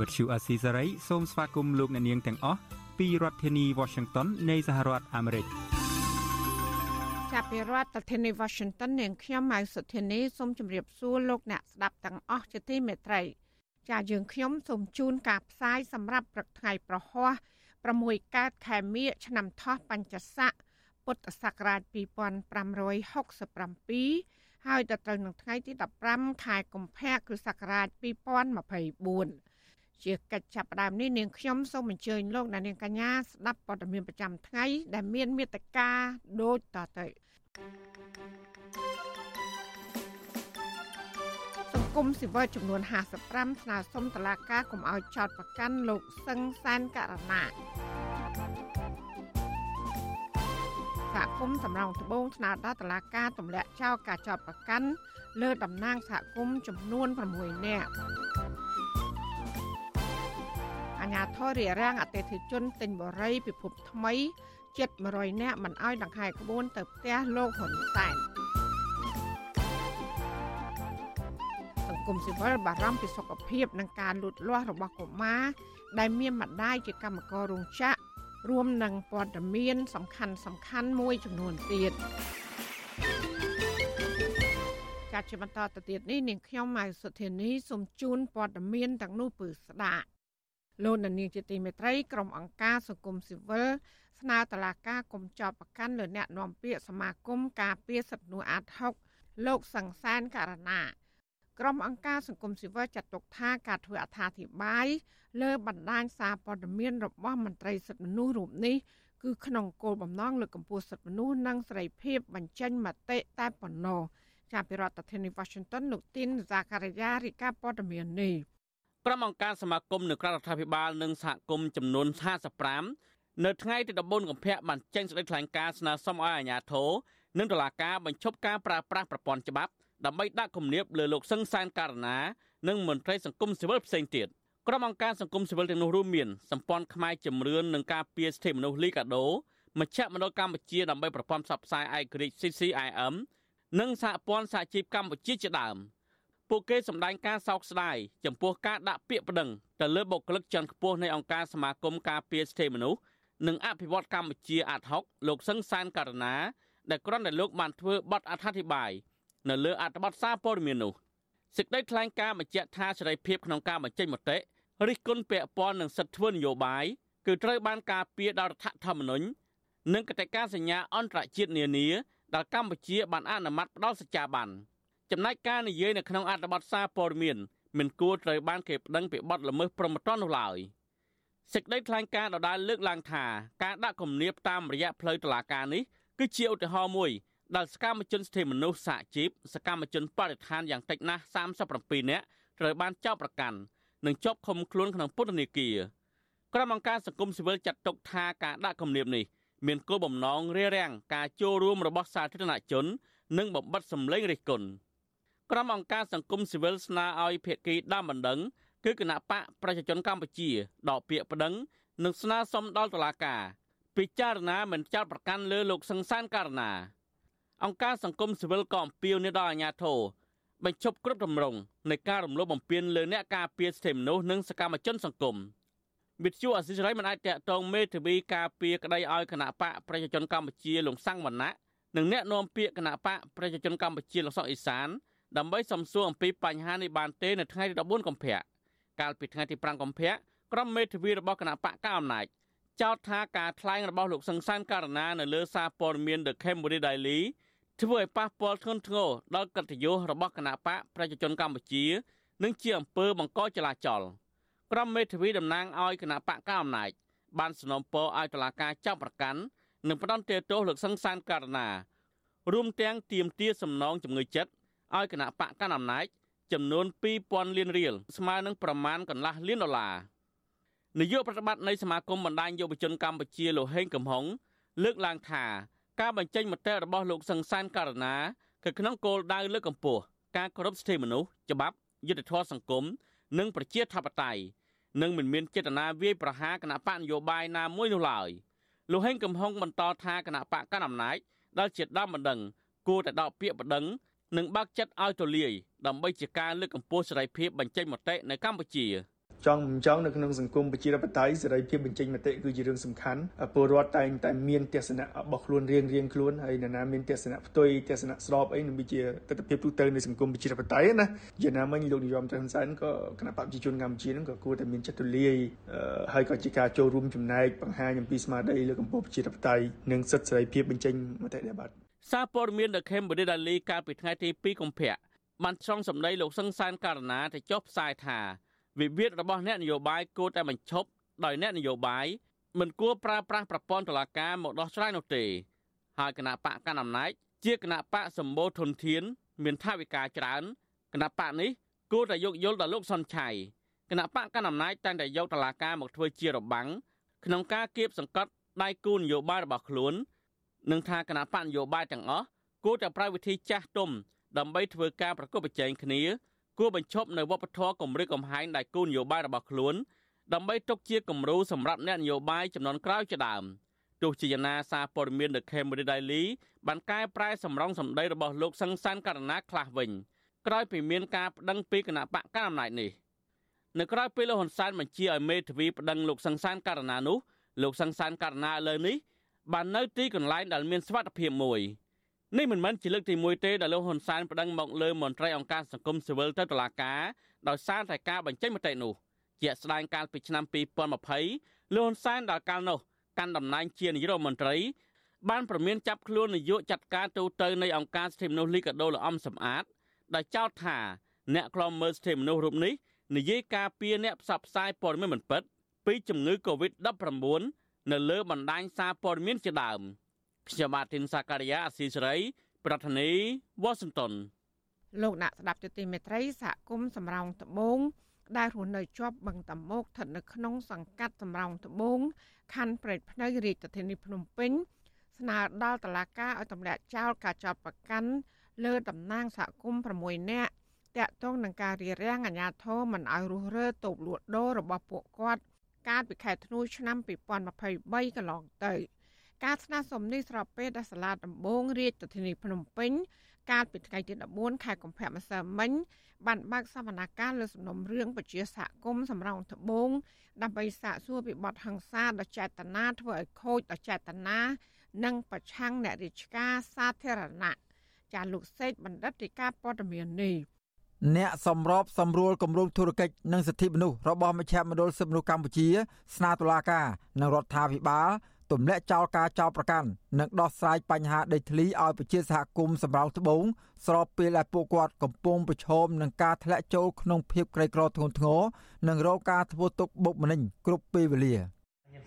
វិទ្យុអាស៊ីសេរីសូមស្វាគមន៍លោកអ្នកនាងទាំងអស់ពីរដ្ឋធានី Washington នៃសហរដ្ឋអាមេរិកចាប់ពីរដ្ឋធានី Washington នាងខ្ញុំម៉ៅសុធានីសូមជម្រាបសួរលោកអ្នកស្ដាប់ទាំងអស់ជាទីមេត្រីចាយើងខ្ញុំសូមជូនការផ្សាយសម្រាប់ព្រឹកថ្ងៃប្រហោះ6កើតខែមិញឆ្នាំថោះបัญចស័កពុទ្ធសករាជ2567ហើយដល់ត្រូវនឹងថ្ងៃទី15ខែកុម្ភៈគ្រិស្តសករាជ2024 ជាកិច្ចចាប់ផ្ដើមនេះនាងខ្ញុំសូមអញ្ជើញលោកអ្នកនាងកញ្ញាស្ដាប់ព័ត៌មានប្រចាំថ្ងៃ ដែលមានមេត្តាដូចតទៅសង្គមស៊ីវិលចំនួន55ស្នើសុំតុលាការកុំឲ្យចោតប្រកាន់លោកសឹងសានករណាសហគមន៍សំរងត្បូងស្នើដល់តុលាការទម្លាក់ចោលការចោទប្រកាន់លើតំណាងសហគមន៍ចំនួន6នាក់អា ញាធររារាំងអតិថិជនទិញបរិយពិភពថ្មីជិត100នាក់មិនអោយដង្ហែក្បួនទៅផ្ទះលោកហ៊ុនសែនសង្គមស៊ីវិលបារម្ភពីសុខភាពនិងការលូតលាស់របស់កុមារដែលមានម្ដាយជាកម្មកររោងចក្ររួមនឹងព័ត៌មានសំខាន់សំខាន់មួយចំនួនទៀតចាត់ជាបន្តទៅទៀតនេះនាងខ្ញុំម៉ៅសុធានីសូមជូនព័ត៌មានទាំងនោះពឺស្ដាប់ លោកនាងជាទីមេត្រីក្រុមអង្គការសង្គមស៊ីវិលស្នើតឡាការកុំចោតប្រកាន់លើអ្នកនាំពាក្យសមាគមការពារសិទ្ធិមនុស្សអាត6លោកសង្សានករណាក្រុមអង្គការសង្គមស៊ីវិលចាត់ទុកថាការធ្វើអត្ថាធិប្បាយលើបណ្ដាញសារព័ត៌មានរបស់មន្ត្រីសិទ្ធិមនុស្សរូបនេះគឺក្នុងគោលបំណងលើកកម្ពស់សិទ្ធិមនុស្សនិងសេរីភាពបញ្ចេញមតិតែប៉ុណ្ណោះចាប់ពីរដ្ឋធានី Washington លោកទីនសាការីយ៉ារីកាព័ត៌មាននេះ ក្រុមអង្គការសមាគមនៅក្រៅរដ្ឋាភិបាលនិងសហគមន៍ចំនួន55នៅថ្ងៃទី14កុម្ភៈបានចេញសេចក្តីថ្លែងការណ៍ស្នើសុំឲ្យអាជ្ញាធរនិងតុលាការបញ្ឈប់ការប្រើប្រាស់ប្រព័ន្ធច្បាប់ដើម្បីដាក់គំនាបលើលោកសឹងសានករណានិងមន្ត្រីសង្គមស៊ីវិលផ្សេងទៀតក្រុមអង្គការសង្គមស៊ីវិលទាំងនោះរួមមានសម្ព័ន្ធខ្មែរជំរឿននិងការពារសិទ្ធិមនុស្សលីកាដូមជ្ឈមណ្ឌលកម្ពុជាដើម្បីប្រព័ន្ធផ្សព្វផ្សាយឯករាជ្យ CCIM និងសហព័ន្ធសហជីពកម្ពុជាជាដើម ពួកគេសម្ដែងការសោកស្ដាយចំពោះការដាក់ពាក្យប្តឹងទៅលើបុគ្គលិកជាន់ខ្ពស់នៃអង្គការសមាគមការពារសិទ្ធិមនុស្សនិងអភិវឌ្ឍកម្ពុជាអាត់ហុកលោកសឹងសានករណាដែលគ្រាន់តែលោកបានធ្វើបទអត្ថាធិប្បាយនៅលើអត្ថបទសារព័ត៌មាននោះសេចក្តីថ្លែងការណ៍បញ្ជាក់ថាសេរីភាពក្នុងការបញ្ចេញមតិរិះគន់ពាក់ព័ន្ធនឹងសិទ្ធិធ្វើនយោបាយគឺត្រូវបានការពារដោយរដ្ឋធម្មនុញ្ញនិងកតិកាសញ្ញាអន្តរជាតិនានាដែលកម្ពុជាបានអនុម័តផ្ដល់សច្ចាប័ន ចំណែកការនិយាយនៅក្នុងអត្ថបទសារព័ត៌មានមិនគួរត្រូវបានគេប្តឹងពីបទល្មើសព្រហ្មទណ្ឌនោះឡើយសេចក្តីថ្លែងការណ៍ដដែលលើកឡើងថាការដាក់គំនាបតាមរយៈផ្លូវតុលាការនេះគឺជាឧទាហរណ៍មួយដែលសកម្មជនសិទ្ធិមនុស្សសហជីពសកម្មជនបរិស្ថានយ៉ាងតិចណាស់37នាក់ត្រូវបានចោទប្រកាន់និងជាប់ឃុំខ្លួនក្នុងពន្ធនាគារក្រុមអង្គការសង្គមស៊ីវិលចាត់ទុកថាការដាក់គំនាបនេះមានគោលបំណងរារាំងការចូលរួមរបស់សាធារណជន និងបំបិតសម្លេងរិះគន់ ក្រុមអង្គការសង្គមស៊ីវិលស្នើឲ្យភាគីដើមបណ្ដឹងគឺគណៈបកប្រជាជនកម្ពុជាដកពាក្យប្តឹងនិងស្នើសុំដល់តុលាការពិចារណាមិនចោទប្រកាន់លើលោកសង្សានករណាអង្គការសង្គមស៊ីវិលក៏អំពាវនាវដល់អាជ្ញាធរបញ្ឈប់គ្រប់ទម្រង់នៃការរំលោភបំពានលើអ្នកការពារសិទ្ធិមនុស្សនិងសកម្មជនសង្គមវិទ្យុអសិរ័យមិនអាចតាក់ទងមេធាវីការពារក្តីឲ្យគណៈបកប្រជាជនកម្ពុជាលោកសាំងវណ្ណៈនិងអ្នកនាំពាក្យគណៈបកប្រជាជនកម្ពុជាលោកសុកអេសាន ដើម្បីសំសួរអំពីបញ្ហានេះបានទេនៅថ្ងៃទី14កុម្ភៈកាលពីថ្ងៃទី5កុម្ភៈក្រុមមេធាវីរបស់គណៈបកកៅអំណាចចោទថាការថ្លែងរបស់លោកសង្សានករណានៅលើសារព័ត៌មាន The Cambodia Daily ធ្វើឲ្យប៉ះពាល់ធ្ងន់ធ្ងរដល់កិត្តិយសរបស់គណៈបកប្រជាជនកម្ពុជា និងជាអំពើបង្កចលាចលក្រុមមេធាវីតំណាងឲ្យគណៈបកកៅអំណាចបានสนំពរឲ្យតុលាការចាប់ប្រកាន់និងផ្ដន្ទាទោសលោកសង្សានករណារួមទាំងទាមទារសំណងជំងឺចិត្ត ឲ្យគណៈបកកណ្ដាលអំណាចចំនួន2000លានរៀលស្មើនឹងប្រមាណកន្លះលានដុល្លារនាយកប្រតិបត្តិនៃសមាគមបណ្ដាញយុវជនកម្ពុជាលោកហេងកំហុងលើកឡើងថាការបញ្ចេញមតិរបស់លោកសង្សានករណាគឺក្នុងគោលដៅលើកកម្ពស់ការគោរពសិទ្ធិមនុស្សច្បាប់យុត្តិធម៌សង្គមនិងប្រជាធិបតេយ្យនិងមិនមានចេតនាវាយប្រហារគណៈបកនយោបាយណាមួយនោះឡើយលោកហេងកំហុងបន្តថាគណៈបកកណ្ដាលអំណាចដែលជាដើមបណ្ដឹងគួរតែដកពាក្យបណ្ដឹង និងបើកចិត្តឲ្យទូលាយដើម្បីជាការលើកកម្ពស់សេរីភាពបញ្ចេញមតិនៅកម្ពុជា។ចង់មិនចង់នៅក្នុងសង្គមប្រជាធិបតេយ្យសេរីភាពបញ្ចេញមតិគឺជារឿងសំខាន់ពលរដ្ឋតែងតែមានទស្សនៈរបស់ខ្លួនរៀងរៀងខ្លួនហើយនរណាមានទស្សនៈផ្ទុយទស្សនៈស្របអីនឹងវាជាទស្សនវិជ្ជាទូទៅនៃសង្គមប្រជាធិបតេយ្យណាយ៉ាងណាមិញលោកនាយរដ្ឋមន្ត្រីហ៊ុនសែនក៏គណៈបព្វជិជនកម្ពុជានឹងក៏គួរតែមានចិត្តទូលាយហើយក៏ជាការចូលរួមចំណែកបង្ហាញអំពីស្មារតីលើកម្ពុជាប្រជាធិបតេយ្យនិងសិទ្ធិសេរីភាពបញ្ចេញមតិដែរបាទ សារព័ត៌មាន The Cambridge Daily កាលពីថ្ងៃទី2កុម្ភៈបានចងសម្ដីលោកសង្សានករណាទៅចុះផ្សាយថាវិវាទរបស់អ្នកនយោបាយគួរតែបញ្ឈប់ដោយអ្នកនយោបាយមិនគួរប្រើប្រាស់ប្រព័ន្ធតុលាការមកដោះស្រាយនោះទេហើយគណៈបកកណ្ដាលអំណាចជាគណៈបកសម្បូរធនធាន មានថាវិការច្រើនគណៈបកនេះគួរតែយកយល់ដល់លោកសុនឆៃគណៈបកកណ្ដាលអំណាចតែងតែយកតុលាការមកធ្វើជារបាំងក្នុងការគៀបសង្កត់ដៃគូនយោបាយរបស់ខ្លួន និងថាគណៈបកនយោបាយទាំងអស់គួរតែប្រើវិធីចាស់ទុំដើម្បីធ្វើការប្រកបប្រជែងគ្នាគួរបញ្ឈប់នៅវប្បធម៌គម្រិតកំហែងដែលគូនយោបាយរបស់ខ្លួនដើម្បីទុកជាគំរូសម្រាប់អ្នកនយោបាយចំនួនក្រោយជាដើមទោះជាយ៉ាងណាសារព័ត៌មាន The Cambridge Daily បានកែប្រែសម្រងសម្ដីរបស់លោកសង្សានករណាខ្លះវិញក្រោយពីមានការប្តឹងពីគណៈបកកណ្ដាលអំណាចនេះនៅក្រៅពេលលោកហ៊ុនសែនបញ្ជាឲ្យមេធាវីប្តឹងលោកសង្សានករណានោះលោកសង្សានករណាលើនេះ បាននៅទីកន្លែងដែលមានសុវត្ថិភាពមួយនេះមិនមែនជាលើកទី1ទេដែលលោកហ៊ុនសែនប្តឹងមកលើមន្ត្រីអង្គការសង្គមស៊ីវិលទៅតុលាការដោយសារតែការបញ្ចេញមតិនោះជាក់ស្ដែងកាលពីឆ្នាំ2020លោកហ៊ុនសែនដល់កាលនោះកាន់តំណែងជានាយករដ្ឋមន្ត្រីបានប្រមានចាប់ខ្លួននាយកចាត់ការទូតនៃអង្គការសិទ្ធិមនុស្សលីកាដូលំសំអាតដោយចោទថាអ្នកខ្លំមើលសិទ្ធិមនុស្សរូបនេះនិយាយការពារអ្នកផ្សព្វផ្សាយព័ត៌មានមិនពិតពីជំងឺ Covid-19 នៅលើបណ្ដាញសារព័ត៌មានជាដើម។ខ្ញុំបាទធីនសាការីយ៉ាអស៊ីសេរី ប្រធានីវ៉ាស៊ីនតោនលោកអ្នកស្ដាប់ទទីមេត្រីសហគមន៍សំរោងត្បូងដែលរស់នៅជាប់បឹងតាមុកស្ថិតនៅក្នុងសង្កាត់សំរោងត្បូងខណ្ឌព្រែកភ្នៅរាជធានីភ្នំពេញស្នើដល់តុលាការឲ្យទម្លាក់ចោលការចោទប្រកាន់លើតំណាងសហគមន៍6នាក់តាក់ទងនឹងការរារាំងអាជ្ញាធរមិនឲ្យរុះរើតូបលក់ដូររបស់ពួកគាត់ កាលពីខែធ្នូឆ្នាំ2023កន្លងទៅ។ការស្នើសុំនេះស្របពេលដែលសាលាដំបងរាជធានីភ្នំពេញកាលពីថ្ងៃទី14ខែកុម្ភៈម្សិលមិញបានបើកសវនកម្មលើសំណុំរឿងពជាសហគមន៍សម្រងត្បូងដើម្បីសាកសួរពីបទហិង្សាដ៏ចេតនាធ្វើឲ្យខូចដ៏ចេតនានិងប្រឆាំងអ្នករាជការសាធារណៈចាលោកសេកបណ្ឌិតរាជការព័ត៌មាននេះ អ្នកសម្របសម្រួលគម្រោងធុរកិច្ចនិងសិទ្ធិមនុស្សរបស់មជ្ឈមណ្ឌលសិទ្ធិមនុស្សកម្ពុជា ស្នើតុលាការនិងរដ្ឋាភិបាលទម្លាក់ចោលការចោទប្រកាន់និងដោះស្រាយបញ្ហាដីធ្លីឲ្យប្រជាសហគមន៍សម្រោងត្បូងស្របពេលដែលពួកគាត់កំពុងប្រឈមនឹងការធ្លាក់ចូលក្នុងភាពក្រីក្រធ្ងន់ធ្ងរនិងរងការធ្វើទុកបុកម្នេញគ្រប់ពេលវេលាខ្ញុំ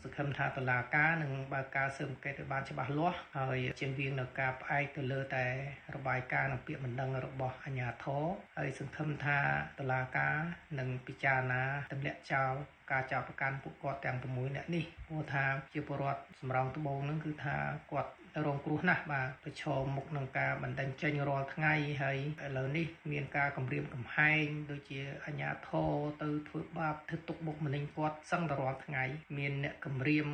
សង្ឃឹមថាតឡាការនឹងបើកការស៊ើបអង្កេតឲ្យបានច្បាស់លាស់ហើយជៀសវាងនៅការផ្អែកទៅលើតែរបាយការណ៍និងពាក្យបណ្ដឹងរបស់អាជ្ញាធរហើយសង្ឃឹមថាតឡាការនឹងពិចារណាទម្លាក់ចោលការចោទប្រកាន់ពួកគាត់ទាំង6នាក់នេះព្រោះថាជាពលរដ្ឋសម្រងត្បូងនឹងគឺថាគាត់ រងគ្រោះណាស់បាទប្រឈមមុខនឹងការបណ្ដឹងចេញរាល់ថ្ងៃហើយឥឡូវនេះមានការគម្រាមកំហែងដូចជាអាញាធរទៅធ្វើបាបធ្វើទុកបុកម្នេញគាត់សឹងតែរាល់ថ្ងៃមានអ្នកគម្រាម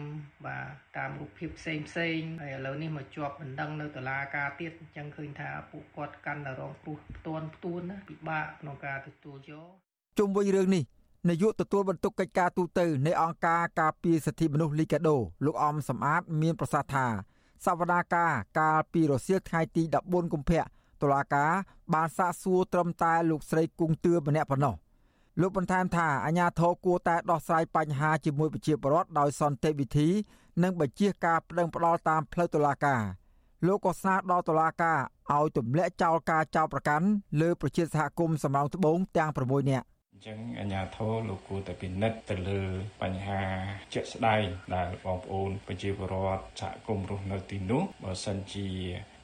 បាទតាមរូបភាពផ្សេងផ្សេងហើយឥឡូវនេះមកជាប់បណ្ដឹងនៅតុលាការទៀតអញ្ចឹងឃើញថាពួកគាត់កាន់តែរងគ្រោះផ្ទាន់ផ្ទួនណាពិបាកក្នុងការទទួលយកជុំវិញរឿងនេះនាយកទទួលបន្ទុកកិច្ចការទូតនៃអង្គការការពារសិទ្ធិមនុស្សលីកាដូលោកអំសំអាត មានប្រសាសន៍ថា សវនាការកាលពីរសៀលថ្ងៃទី14កុម្ភៈតុលាការបានសាកសួរត្រឹមតែលោកស្រីគង់ទឿម្នាក់ប៉ុណ្ណោះលោកបន្ថែមថាអាញាធរគួរតែដោះស្រាយបញ្ហាជាមួយប្រជាពលរដ្ឋដោយសន្តិវិធី និងបញ្ជាការប្តឹងផ្តល់តាមផ្លូវតុលាការលោកក៏ស្នើដល់តុលាការឲ្យទម្លាក់ចោលការចោទប្រកាន់លើប្រជាសហគមន៍សំរោងត្បូងទាំង6នាក់ អញ្ចឹងអាជ្ញាធរលោកគួរតែពិនិត្យទៅលើបញ្ហាជាក់ស្ដែងដែលបងប្អូនប្រជាពលរដ្ឋសហគមន៍រស់នៅទីនោះបើសិនជា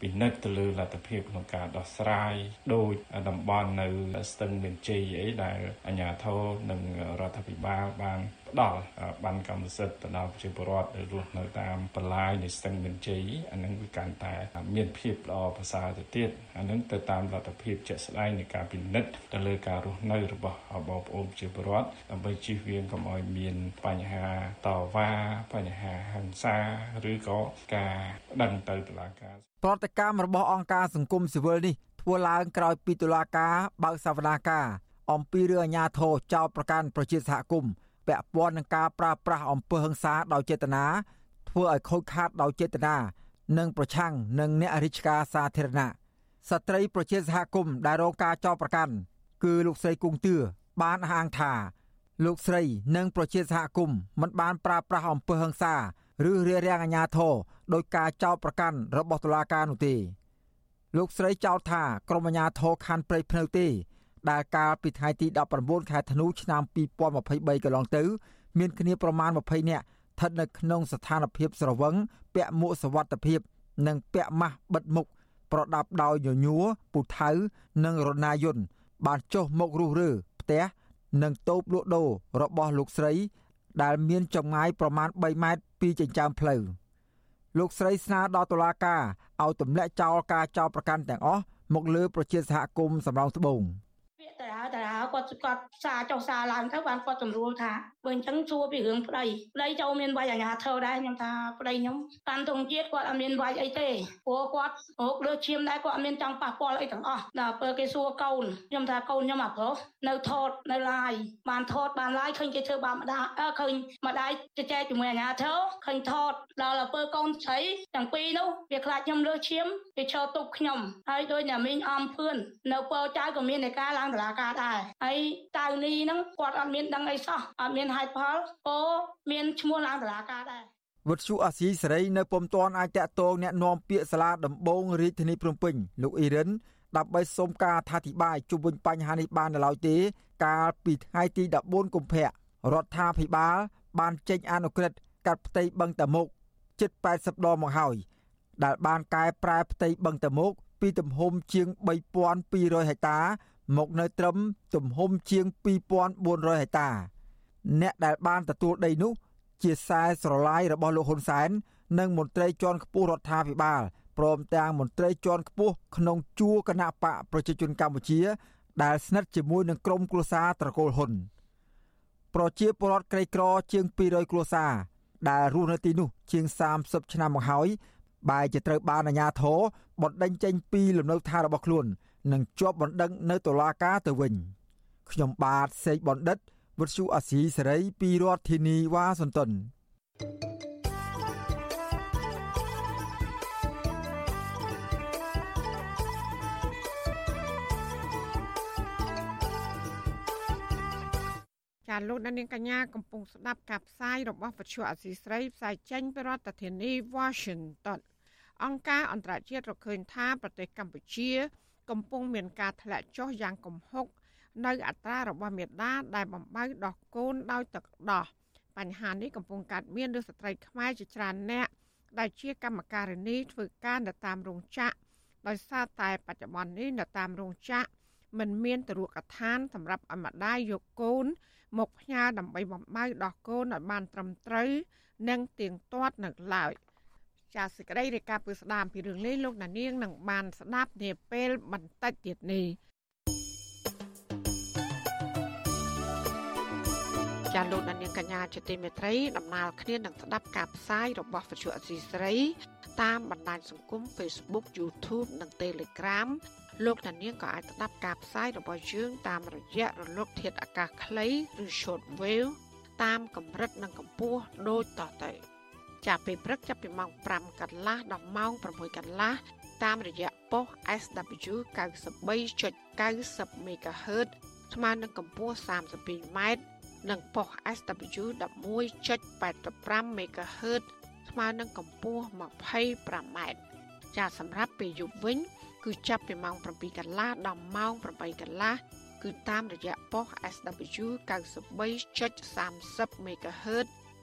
ពិនិត្យទៅលើលទ្ធភាពក្នុងការដោះស្រាយដោយតំបន់នៅស្ទឹងមានជ័យអីដែលអាជ្ញាធរនិងរដ្ឋាភិបាលបាន ផ្ដល់បានកម្មសិទ្ធិទៅដល់ប្រជាពលរដ្ឋដែលរស់នៅតាមបន្លាយនៃស្ទឹងមានជ័យអានឹងវាកាន់តែមានភាពល្អប្រសើរទៅទៀតអានឹងទៅតាមលទ្ធភាពជាក់ស្ដែងនៃការពិនិត្យទៅលើការរស់នៅរបស់បងប្អូនប្រជាពលរដ្ឋដើម្បីជៀសវាងកុំឲ្យមានបញ្ហាតវ៉ាបញ្ហាហិង្សាឬក៏ការដឹងទៅតុលាការប្រតិកម្មរបស់អង្គការសង្គមស៊ីវិលនេះធ្វើឡើងក្រោយពីតុលាការបើកសវនាការអំពីរឿងអាញាធរចោតប្រកាន់ប្រជាសហគមន៍ ពាក់ព័ន្ធនឹងការប្រើប្រាស់អំពើហិង្សាដោយចេតនាធ្វើឲ្យខូចខាតដោយចេតនានិងប្រឆាំងនឹងអ្នករាជការសាធារណៈស្ត្រីប្រជាសហគមន៍ដែលរងការចោទប្រកាន់គឺលោកស្រីគង់ទឿបានអះអាងថាលោកស្រីនិងប្រជាសហគមន៍មិនបានប្រើប្រាស់អំពើហិង្សាឬរារាំងអាជ្ញាធរដោយការចោទប្រកាន់របស់តុលាការនោះទេលោកស្រីចោទថាក្រុមអាជ្ញាធរខណ្ឌព្រៃភ្នៅទេ ដែលកាលពីថ្ងៃទី19ខែធ្នូឆ្នាំ2023កន្លងទៅ មានគ្នាប្រមាណ20នាក់ស្ថិតនៅក្នុងស្ថានភាពស្រវឹងពាក់មួកសវត្ថភាព និងពាក់ម៉ាស់បិទមុខប្រដាប់ដោយញញួរពូថៅនិងរណាយន្តបានចុះមករុះរើផ្ទះនិងតូបលក់ដូររបស់លោកស្រី ដែលមានចម្ងាយប្រមាណ3ម៉ែត្រពីចិញ្ចើមផ្លូវលោកស្រីស្នើដល់តុលាការឲ្យទម្លាក់ចោលការចោទប្រកាន់ទាំងអស់មកលើប្រជាសហគមន៍សំរោងត្បូង។ តារា តារាគាត់គាត់សារចុះសារឡើងទៅបានគាត់ស្រួលថាបើអញ្ចឹងសួរពីរឿងប្តីប្តីចូលមានវាយអាញាធរដែរខ្ញុំថាប្តីខ្ញុំតាមទងជាតិគាត់អត់មានវាយអីទេព្រោះគាត់រកលើឈាមដែរគាត់អត់មានចង់ប៉ះពាល់អីទាំងអស់ដល់ពេលគេសួរកូនខ្ញុំថាកូនខ្ញុំអាប្រុសនៅថតនៅឡាយបានថតបានឡាយឃើញគេធ្វើបាបម្ដាយអើឃើញម្ដាយជជែកជាមួយអាញាធរឃើញថតដល់ទៅពេលកូនស្រីទាំងពីរនោះវាខ្លាចខ្ញុំលើឈាមវាឈរទុកខ្ញុំហើយដោយតែមីងអំភឿននៅពរចៅក៏មាននៃការឡើងតុលាការដែរហើយតៅនីហ្នឹងគាត់អត់មានដឹងអីសោះអត់មានហេតុផលអូមានឈ្មោះឡើងតុលាការដែរវុទ្ធុអាស៊ីសេរីនៅពុំទាន់អាចតាក់ទងแนะនាំពាក្យសាលាដំបងរាជធានីភ្នំពេញលោកអ៊ីរិនដើម្បីសុំការអធិប្បាយជុំវិញបញ្ហានេះបាននៅឡើយទេ កាលពីថ្ងៃទី14កុម្ភៈរដ្ឋាភិបាល បានចេញអនុក្រឹត្យកាត់ផ្ទៃបឹងតាមុកជិត80ដងមកហើយដែលបានកែប្រែផ្ទៃបឹងតាមុកពីទំហំជាង3200ហិកតា មកនៅត្រឹមទំហំជាង2400ហិកតា អ្នកដែលបានទទួលដីនោះ ជាខ្សែស្រឡាយរបស់លោកហ៊ុនសែននិងមន្ត្រីជាន់ខ្ពស់រដ្ឋាភិបាលព្រមទាំងមន្ត្រីជាន់ខ្ពស់ក្នុងជួរគណៈបកប្រជាជនកម្ពុជា ដែលស្និទ្ធជាមួយនឹងក្រុមគ្រួសារត្រកូលហ៊ុនប្រជាពលរដ្ឋក្រីក្រជាង200គ្រួសារដែលរស់នៅទីនោះជាង30ឆ្នាំមកហើយបែរជាត្រូវបានអាជ្ញាធរបណ្តេញចេញពីលំនៅឋានរបស់ខ្លួន និងជាប់បណ្ដឹងនៅតុលាការទៅវិញខ្ញុំបាទសេកបណ្ឌិតវុទ្ធុអាស៊ីសេរីពីរដ្ឋធានីវ៉ាស៊ីនតោនាលោកដានៀងកញ្ញាកំពុងស្ដាប់ការផ្សាយរបស់វិទ្យុអសីស្រីផ្សាយចេញពីរដ្ឋធានី Washington អង្គការអន្តរជាតិរកឃើញថាប្រទេសកម្ពុជា កំពុងមានការធ្លាក់ចុះយ៉ាងគំហុកនៅអត្រារបស់មេដាដែលបំបៅដោះកូនដោយទឹកដោះបញ្ហានេះកំពុងកើតមានលើស្ត្រីខ្មែរជាច្រើនអ្នកដែលជាកម្មការិនីធ្វើការនៅតាមរោងចក្រដោយសារតែបច្ចុប្បន្ននេះនៅតាមរោងចក្រមិនមានទរកឋានសម្រាប់អមដាយយកកូន មកផ្ញើដើម្បីបំបៅដោះកូនឲ្យបានត្រឹមត្រូវនិងទៀងទាត់នៅឡើយ។ ចាសសេចក្តីរាយការណ៍ពីស្ដាមពីរឿងនេះលោកណានៀងនឹងបានស្ដាប់នាពេលបន្តិចទៀតនេះចាលោកដានៀងកញ្ញាជាទីមេត្រីដំណើរគ្នានឹងស្ដាប់ការផ្សាយរបស់វិទ្យុអសីស្រី តាមបណ្ដាញសង្គម Facebook YouTube និង Telegram លោកដានៀងក៏អាចស្ដាប់ការផ្សាយរបស់យើងតាមរយៈរលក ធាតុអាកាសខ្លីឬ Shortwave តាមកម្រិតនិងកម្ពស់ដូចតទៅ។ ចាប់ពីព្រឹកចាប់ពីម៉ោង5កន្លះដល់ម៉ោង6កន្លះតាមរយៈប៉ុស SW 93.90 MHz ស្មើនឹងកម្ពស់ 32m និងប៉ុស SW 11.85 MHz ស្មើនឹងកម្ពស់ 25m ចាសម្រាប់ពេលយប់វិញ គឺចាប់ពីម៉ោង7កន្លះដល់ម៉ោង8កន្លះគឺតាមរយៈប៉ុស SW 93.30 MHz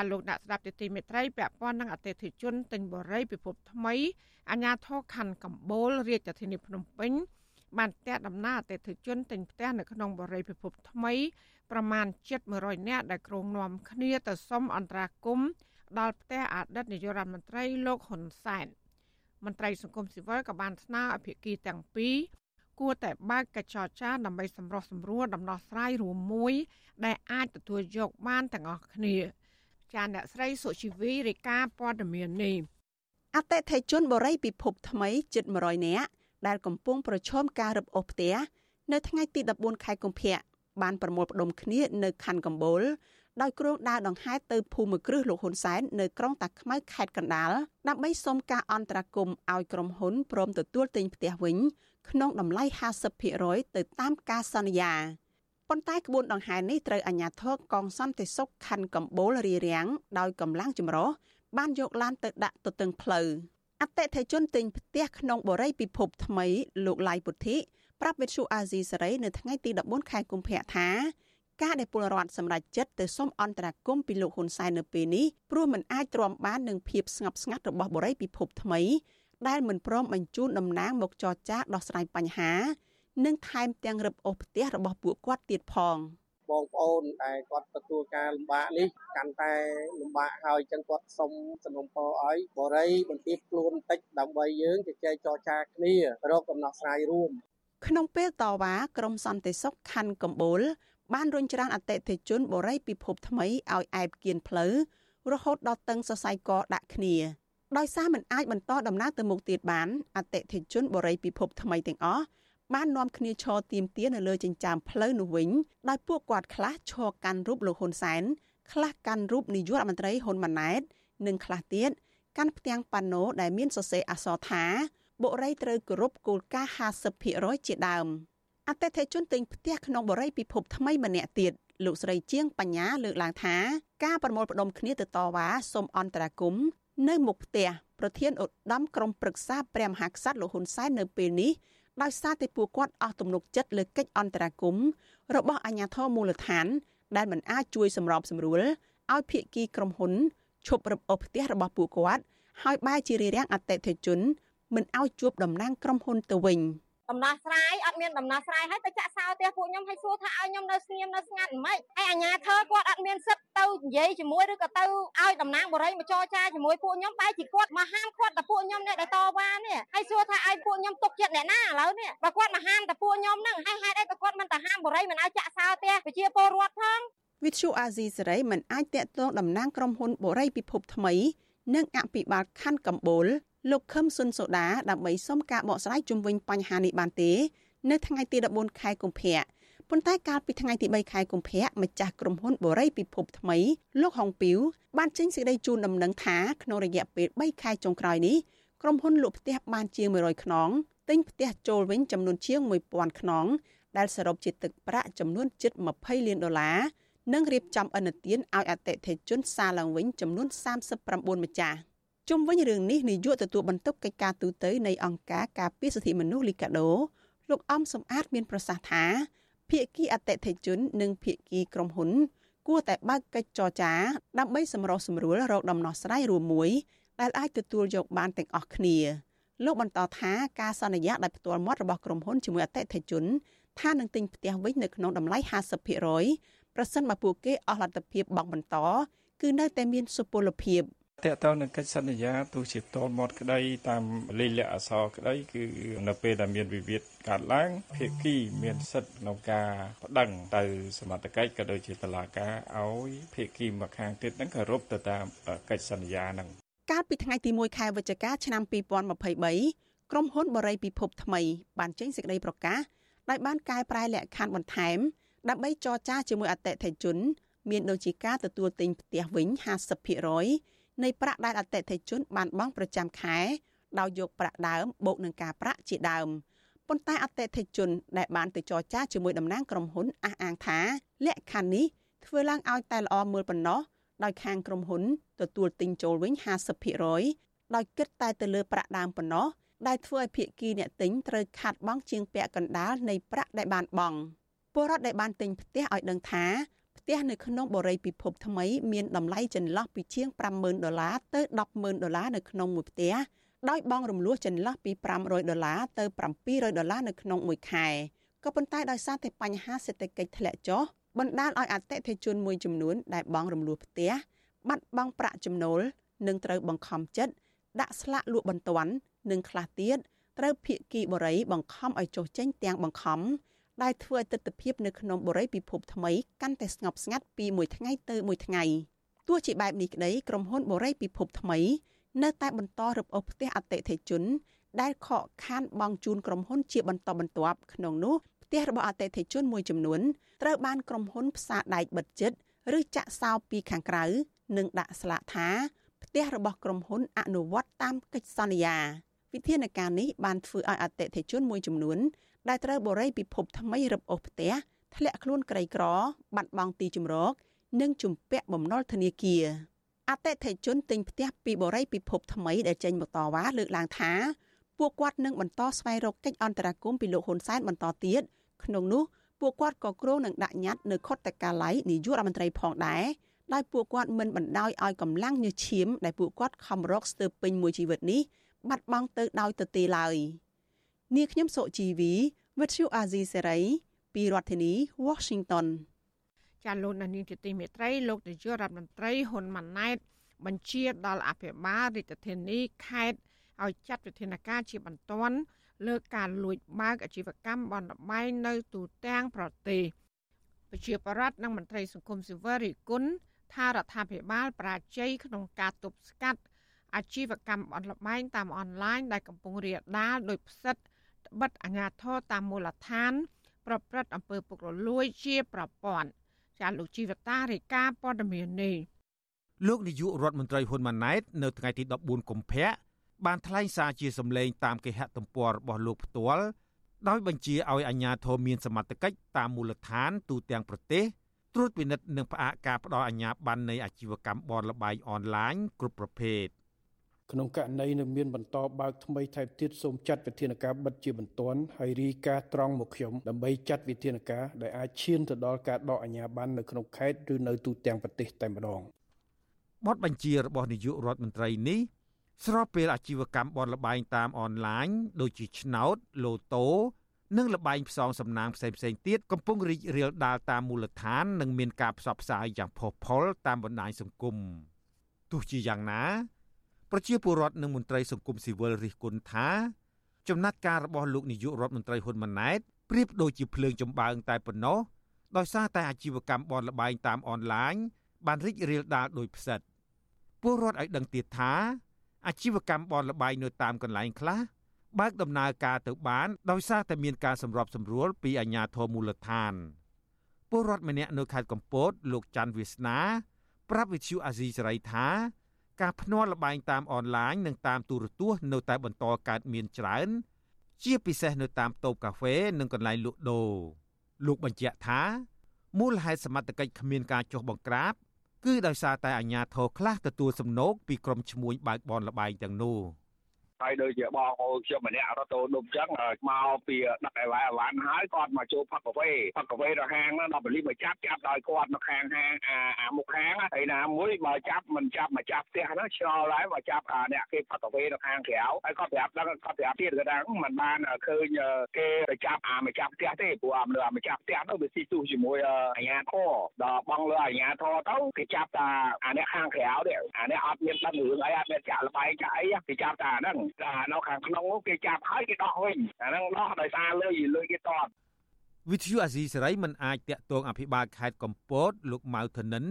ចាលោកអ្នកស្ដាប់ទទីមេត្រីពាក់ព័ន្ធនឹងអតិថិជនទិញបរិយពិភពថ្មីអាញាធរខណ្ឌកម្ពូលរាជធានីភ្នំពេញបានផ្ទះដំណើរអតិថិជនទិញផ្ទះនៅក្នុងបរិយាពិភពថ្មីប្រមាណជិត100នាក់ដែលក្រុងនាំគ្នាទៅសុំអន្តរាគមន៍ដល់ផ្ទះអតីតនាយករដ្ឋមន្ត្រីលោកហ៊ុនសែនមន្ត្រីសង្គមស៊ីវិលក៏បានស្នើឲ្យភាគីទាំងពីរគួរតែបើកកិច្ចចរចាដើម្បីសម្រោះសម្រួលដំណោះស្រាយរួមមួយ ដែលអាចទទួលយកបានទាំងអស់គ្នា ចាអ្នកស្រីសុជីវីរាយការណ៍ព័ត៌មាននេះអតិថិជនបរិយពិភពថ្មីជិត100នាក់ដែលកំពុងប្រឈមការរឹបអូសផ្ទះនៅថ្ងៃទី14ខែកុម្ភៈបានប្រមូលផ្ដុំគ្នានៅខណ្ឌកំបូលដោយគ្រងដើរដង្ហែទៅភូមិគ្រឹះលោកហ៊ុនសែននៅក្រុងតាខ្មៅខេត្តកណ្ដាលដើម្បីសុំការអន្តរាគមន៍ឲ្យក្រុមហ៊ុនព្រមទទួលទិញផ្ទះវិញ ក្នុងតម្លៃ50%ទៅតាមការសន្យា ប៉ុន្តែក្បួនដង្ហែនេះត្រូវអាជ្ញាធរកងសន្តិសុខខណ្ឌកំបូលរារាំងដោយកម្លាំងចម្រុះបានយកឡានទៅដាក់ទទឹងផ្លូវអតិថិជនទិញផ្ទះក្នុងបរិយាពិភពថ្មីលោកឡៃពុទ្ធិប្រាប់វិទ្យុអាស៊ីសេរីនៅថ្ងៃទី14ខែកុម្ភៈថាការដែលពលរដ្ឋសម្រេចចិត្តទៅសុំអន្តរាគមន៍ពីលោកហ៊ុនសែននៅពេលនេះព្រោះមិនអាចទ្រាំបាននឹងភាពស្ងប់ស្ងាត់របស់បរិយាពិភពថ្មីដែលមិនព្រមបញ្ជូនតំណាងមកចរចាដោះស្រាយបញ្ហា និងថែមទាំងរឹបអូសផ្ទះរបស់ពួកគាត់ទៀតផង។បងប្អូនដែលគាត់ទទួលការលំបាកនេះកាន់តែលំបាកហើយចឹងគាត់សុំសំណុំពរឲ្យបរិយបន្ទាបខ្លួនតិចដើម្បីយើងជជែកចរចាគ្នារកដំណោះស្រាយរួមក្នុងពេលតវ៉ាក្រមសន្តិសុខខណ្ឌកំបូលបានរុញច្រានអតិថិជនបរិយពិភពថ្មីឲ្យអែបគៀនផ្លូវរហូតដល់តឹងសរសៃកដាក់គ្នាដោយសារមិនអាចបន្តដំណើរទៅមុខទៀតបានអតិថិជនបរិយពិភពថ្មីទាំងអស់ បាននាំគ្នាឈរទៀមទានៅលើចិញ្ចើមផ្លូវនោះវិញដោយពួកគាត់ខ្លះឈរកាន់រូបលោកហ៊ុនសែនខ្លះកាន់រូបនាយករដ្ឋមន្ត្រីហ៊ុនម៉ាណែត និងខ្លះទៀតកាន់ផ្ទាំងប៉ាណូដែលមានសរសេរអក្សរថាបុរីត្រូវគោរពគោលការណ៍50%ជាដើមអតិថិជនទិញផ្ទះក្នុងបរិយាពិភពថ្មីម្នាក់ទៀតលោកស្រីជាងបញ្ញាលើកឡើងថាការប្រមូលផ្ដុំគ្នាទៅតវ៉ាសូមអន្តរាគមន៍នៅមុខផ្ទះប្រធានឧត្តមក្រុមប្រឹក្សាព្រះមហាក្សត្រលោកហ៊ុនសែននៅពេលនេះ ដោយសារតែពួកគាត់អស់ទំនុកចិត្តលើកិច្ចអន្តរាគមន៍របស់អាជ្ញាធរមូលដ្ឋាន ដែលមិនអាចជួយសម្របសម្រួលឲ្យភាគីក្រុមហ៊ុនឈប់រឹបអូសផ្ទះរបស់ពួកគាត់ ហើយបែរជារារាំងអតិថិជនមិនឲ្យជួបតំណាងក្រុមហ៊ុនទៅវិញ។ ដំណោះស្រាយអត់មានដំណោះស្រាយហើយទៅចាក់សោផ្ទះពួកខ្ញុំឲ្យសួរថាឲ្យខ្ញុំនៅស្ងៀមនៅស្ងាត់មិនហើយអាជ្ញាធរគាត់អត់មានសិទ្ធទៅនិយាយជាមួយឬក៏ទៅឲ្យតំណាងបរិយមកចរចាជាមួយពួកខ្ញុំបែរជាគាត់មកហាមគាត់តែពួកខ្ញុំនេះដែលតវ៉ានេះហើយសួរថាឲ្យពួកខ្ញុំទុកចិត្តអ្នកណាឥឡូវនេះបើគាត់មកហាមតែពួកខ្ញុំហ្នឹងហើយហេតុអីក៏គាត់មិនទៅហាមបរិយមិនឲ្យចាក់សោផ្ទះប្រជាពលរដ្ឋផងវិទ្យុអាស៊ីសេរីមិនអាចតាក់ទងតំណាងក្រុមហ៊ុនបរិយពិភពថ្មី និងអភិបាលខណ្ឌកម្ពូល លោកខឹមសុនសូដាដើម្បីសុំការបកស្រាយជុំវិញបញ្ហានេះបានទេ នៅថ្ងៃទី14ខែកុម្ភៈប៉ុន្តែកាលពីថ្ងៃទី3ខែកុម្ភៈម្ចាស់ក្រុមហ៊ុនបូរីពិភពថ្មីលោកហុងពីវបានចេញសេចក្តីជូនដំណឹងថាក្នុងរយៈពេល3ខែចុងក្រោយនេះក្រុមហ៊ុនលក់ផ្ទះបានជាង100ខ្នងទិញផ្ទះចូលវិញចំនួនជាង1000ខ្នងដែលសរុបជាទឹកប្រាក់ចំនួនជិត20លានដុល្លារនិងរៀបចំអនុទានឲ្យអតិថិជនសារឡើងវិញចំនួន39ម្ចាស់ ជុំវិញរឿងនេះនាយកទទួលបន្ទុកកិច្ចការទូតនៃអង្គការការពារសិទ្ធិមនុស្សលីកាដូលោកអំសំអាតមានប្រសាសន៍ថាភាគីអតិថិជន និងភាគីក្រុមហ៊ុន គួរតែបើកកិច្ចចរចាដើម្បីសម្រុះសម្រួលរកដំណោះស្រាយរួមមួយដែលអាចទទួលយកបានទាំងអស់គ្នាលោកបន្តថាការសន្យាដោយផ្ទាល់មាត់របស់ក្រុមហ៊ុនជាមួយអតិថិជនថានឹងទិញផ្ទះវិញនៅក្នុងតម្លៃ50%ប្រសិនបើពួកគេអស់លទ្ធភាពបង់បន្ត គឺនៅតែមានសុពលភាព។ តកតទៅនឹងកិច្ចសន្យាទោះជាផ្ទាល់មាត់ក្តីតាមលេខលក្ខអក្សរក្តីគឺនៅពេលដែលមានវិវាទកើតឡើងភាគីមានសិទ្ធិក្នុងការប្តឹងទៅសមត្ថកិច្ចក៏ដូចជាតុលាការឲ្យភាគីម្ខាងទៀតនឹងគោរពទៅតាមកិច្ចសន្យាហ្នឹងកាលពីថ្ងៃទី1ខែវិច្ឆិកាឆ្នាំ2023ក្រុមហ៊ុនបរិយពិភពថ្មី បានចេញសេចក្តីប្រកាសដោយបានកែប្រែលក្ខខណ្ឌបន្ថែមដើម្បីចរចាជាមួយអតិថិជន មានដូចជាការទទួលទិញផ្ទះវិញ50% នៃប្រាក់ដែលអតិថិជនបានបង់ប្រចាំខែដោយយកប្រាក់ដើមបូកនឹងការប្រាក់ជាដើមប៉ុន្តែអតិថិជនដែលបានទៅចរចាជាមួយតំណាងក្រុមហ៊ុនអះអាងថាលក្ខខណ្ឌនេះធ្វើឡើងឲ្យតែល្អមើលប៉ុណ្ណោះដោយខាងក្រុមហ៊ុនទទួលទិញចូលវិញ50%ដោយគិតតែទៅលើប្រាក់ដើមប៉ុណ្ណោះដែលធ្វើឲ្យភាគីអ្នកទិញត្រូវខាត់បង់ជាងពាក់កណ្ដាលនៃប្រាក់ដែលបានបង់ពលរដ្ឋដែលបានទិញផ្ទះឲ្យដឹងថាផ្ទះនៅក្នុងបរិយាពិភពថ្មីមានតម្លៃចន្លោះពីជាង50,000ដុល្លារទៅ10,000ដុល្លារនៅក្នុងមួយផ្ទះដោយបង់រំលោះចន្លោះពី500ដុល្លារទៅ700ដុល្លារនៅក្នុងមួយខែក៏ប៉ុន្តែដោយសារតែបញ្ហាសេដ្ឋកិច្ចធ្លាក់ចុះបណ្ដាលឲ្យអតិថិជនមួយចំនួនដែលបង់រំលោះផ្ទះបាត់បង់ប្រាក់ចំណូលនិងត្រូវបង្ខំចិត្តដាក់ស្លាកលក់បន្ទាន់និងខ្លះទៀតត្រូវភៀកគីបរិយបង្ខំឲ្យចុះចេញទាំងបង្ខំ ដែលធ្វើឲ្យទស្សនវិជ្ជានៅក្នុងបរិយាពិភពថ្មីកាន់តែស្ងប់ស្ងាត់ពីមួយថ្ងៃទៅមួយថ្ងៃទោះជាបែបនេះក្តីក្រុមហ៊ុនបរិយាពិភពថ្មី នៅតែបន្តរឹបអូសផ្ទះអតិថិជន ដែលខកខានបង់ជូនក្រុមហ៊ុនជាបន្តបន្ទាប់ក្នុងនោះផ្ទះរបស់អតិថិជនមួយចំនួនត្រូវបានក្រុមហ៊ុនផ្សារដែកបិទជិតឬចាក់សោពីខាងក្រៅនិងដាក់ស្លាកថាផ្ទះរបស់ក្រុមហ៊ុនអនុវត្តតាមកិច្ចសន្យាវិធានការនេះបានធ្វើឲ្យអតិថិជនមួយចំនួន ដែលត្រូវបរិយពិភពថ្មីរឹបអូសផ្ទះធ្លាក់ខ្លួនក្រីក្រ បាត់បង់ទីជម្រក និងជំពាក់បំណុលធនាគារអតិថិជនទិញផ្ទះពីបរិយពិភពថ្មីដែលចេញមកតវ៉ាលើកឡើងថាពួកគាត់នឹងបន្តស្វែងរកកិច្ចអន្តរាគមន៍ពីលោកហ៊ុនសែនបន្តទៀតក្នុងនោះពួកគាត់ក៏គ្រោងនឹងដាក់ញត្តិនៅខុទ្ទកាល័យនាយករដ្ឋមន្ត្រីផងដែរដោយពួកគាត់មិនបណ្ដោយឲ្យកម្លាំងញើសឈាមដែលពួកគាត់ខំរកស្ទើរពេញមួយជីវិតនេះបាត់បង់ទៅដោយទទេឡើយ នាងខ្ញុំសុជីវីវិទ្យុអាស៊ីសេរីពីរដ្ឋធានី Washington ចាលោកនានីជាទីមេត្រីលោកនាយករដ្ឋមន្ត្រីហ៊ុនម៉ាណែតបញ្ជាដល់អភិបាលរាជធានីខេត្តឲ្យចាត់វិធានការជាបន្ទាន់លើការលួចបើកអាជីវកម្មបនលបែងនៅទូទាំងប្រទេសប្រជាប្រដ្ឋនិងមន្ត្រីសង្គមស៊ីវិលរិគុណថារដ្ឋាភិបាលប្រាជ័យក្នុងការទប់ស្កាត់អាជីវកម្មអនឡាញតាមអនឡាញដែលកំពុងរាលដាលដោយផ្សិត បិទអាញាធរតាមមូលដ្ឋាន ប្រព្រឹត្តអំពើពុករលួយជាប្រព័ន្ធចាលោកជីវតារាយការណ៍ព័ត៌មាននេះលោកនាយករដ្ឋមន្ត្រីហ៊ុនម៉ាណែតនៅថ្ងៃទី14កុម្ភៈបានថ្លែងសារជាសម្លេងតាមគេហទំព័ររបស់លោកផ្ទាល់ដោយបញ្ជាឲ្យអាជ្ញាធរមានសមត្ថកិច្ចតាមមូលដ្ឋានទូទាំងប្រទេសត្រួតពិនិត្យនិងផ្អាកការផ្ដល់អាជ្ញាប័ណ្ណនៃអាជីវកម្មបនលបែងអនឡាញគ្រប់ប្រភេទ ក្នុងករណីនៅមានបន្តបើកថ្មីថែមទៀតសូមចាត់វិធានការបិទជាបន្ទាន់ហើយរីកាត្រង់មកខ្ញុំដើម្បីចាត់វិធានការដែលអាចឈានទៅដល់ការដកអាជ្ញាប័ណ្ណនៅក្នុងខេត្តឬនៅទូទាំងប្រទេសតែម្ដងបទបញ្ជារបស់នាយករដ្ឋមន្ត្រីនេះស្របពេលអាជីវកម្មបនលបែងតាមអនឡាញដូចជាឆ្នោតលូតូនិងលបែងផ្សងសំណាងផ្សេងផ្សេងទៀតកំពុងរីករាលដាលតាមមូលដ្ឋាន និងមានការផ្សព្វផ្សាយយ៉ាងផុសផុលតាមបណ្ដាញសង្គមទោះជាយ៉ាងណា ប្រជាពលរដ្ឋនិងមន្ត្រីសង្គមស៊ីវិលរិះគន់ថាចំណាត់ការរបស់លោកនាយករដ្ឋមន្ត្រីហ៊ុនម៉ាណែតប្រៀបដូចជាភ្លើងចម្បាំងតែប៉ុណ្ណោះដោយសារតែអាជីវកម្មបនលបែងតាមអនឡាញបានរីករាលដាលដោយផ្សិតពលរដ្ឋឲ្យដឹងទៀតថាអាជីវកម្មបនលបែងនៅតាមកន្លែងខ្លះបើកដំណើរការទៅបានដោយសារតែមានការសម្របសម្រួលពីអាជ្ញាធរមូលដ្ឋានពលរដ្ឋម្នាក់នៅខេត្តកំពតលោកច័ន្ទវាសនា ប្រាប់វិទ្យុអាស៊ីសេរីថា ការភ្នាល់លបែងតាមអនឡាញនិងតាមទូរទស្សន៍នៅតែបន្តកើតមានច្រើន ជាពិសេសនៅតាមតូបកាហ្វេនិងកន្លែងលក់ដូរលោកបញ្ជាក់ថាមូលហេតុសមត្ថកិច្ចគ្មានការចុះបង្ក្រាបគឺដោយសារតែអាជ្ញាធរខ្លះទទួលសំណូកពីក្រុមឈ្មួញបើកបនលបែងទាំងនោះ ហើយដូចជាបងអូនខ្ញុំម្នាក់រត់ទៅដុំចឹងមកពីដាក់អីវ៉ាអវ៉ាន់ហើយគាត់មកចូលផឹកកាហ្វេផឹកកាហ្វេដល់ហាងហ្នឹងដល់បលីមកចាប់ចាប់ដោយគាត់នៅខាងហាងអាអាមុខហាងហើយណាមួយបើចាប់មិនចាប់មកចាប់ផ្ទះហ្នឹងឆ្លល់ហើយមកចាប់អាអ្នកគេផឹកកាហ្វេនៅខាងក្រៅហើយគាត់ប្រាប់ដល់គាត់ប្រាប់ទៀតគាត់ថាមិនបានឃើញគេទៅចាប់អាមកចាប់ផ្ទះទេព្រោះអាមនុស្សអាមកចាប់ផ្ទះនោះវាស៊ីទូជាមួយអាញាធរដល់បងលើអាញាធរទៅគេចាប់តាអាអ្នកខាងក្រៅទេអាអ្នកអត់មានដឹងរឿងអីអត់មានចាក់លបាយចាក់អីគេចាប់តាហ្នឹងតែនៅខាងក្នុងនោះគេចាប់ហើយគេដោះវិញអាហ្នឹងដោះដោយសារលុយលុយគេតតវិទ្យុអាស៊ីសេរីមិនអាចតាក់ទងអភិបាលខេត្តកំពតលោកម៉ៅធនិន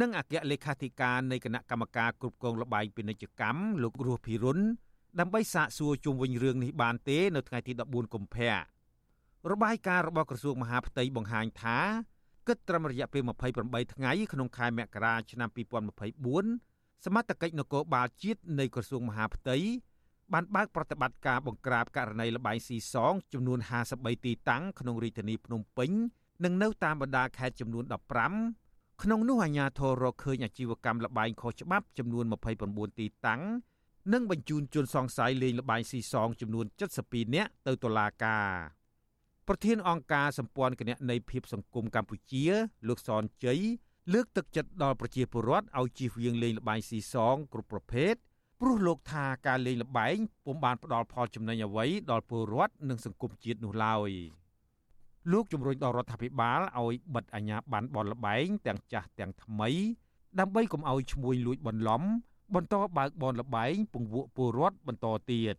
និងអគ្គលេខាធិការនៃគណៈកម្មការគ្រប់គ្រងលបែងពាណិជ្ជកម្មលោករស់ភិរុនដើម្បីសាកសួរជុំវិញរឿងនេះបានទេនៅថ្ងៃទី14កុម្ភៈរបាយការណ៍របស់ក្រសួងមហាផ្ទៃបង្ហាញថាគិតត្រឹមរយៈពេល28ថ្ងៃក្នុងខែមករាឆ្នាំ2024សមត្ថកិច្ចនគរបាលជាតិនៃក្រសួងមហាផ្ទៃ បានបើកប្រតិបត្តិការបង្ក្រាបករណីលបែងស៊ីសងចំនួន53ទីតាំងក្នុងរាជធានីភ្នំពេញនិងនៅតាមបណ្ដាខេត្តចំនួន15ក្នុងនោះអាជ្ញាធររកឃើញអាជីវកម្មលបែងខុសច្បាប់ចំនួន29ទីតាំងនិងបញ្ជូនជនសង្ស័យលេងលបែងស៊ីសងចំនួន72នាក់ទៅតុលាការប្រធានអង្គការសម្ព័ន្ធគណនេយ្យភាពសង្គមកម្ពុជា លោកសនជ័យលើកទឹកចិត្តដល់ប្រជាពលរដ្ឋឲ្យជៀសវាងលេងលបែងស៊ីសងគ្រប់ប្រភេទ ព្រោះលោកថាការលេងលបែងពុំបានផ្ដល់ផលចំណេញអ្វីដល់ពលរដ្ឋនិងសង្គមជាតិនោះឡើយលោកជំរុញដល់រដ្ឋាភិបាលឲ្យបិទអាជ្ញាប័ណ្ណបនលបែងទាំងចាស់ទាំងថ្មី ដើម្បីកុំឲ្យឈ្មួញលួចបន្លំ បន្តបើកបនលបែងពង្វក់ពលរដ្ឋបន្តទៀត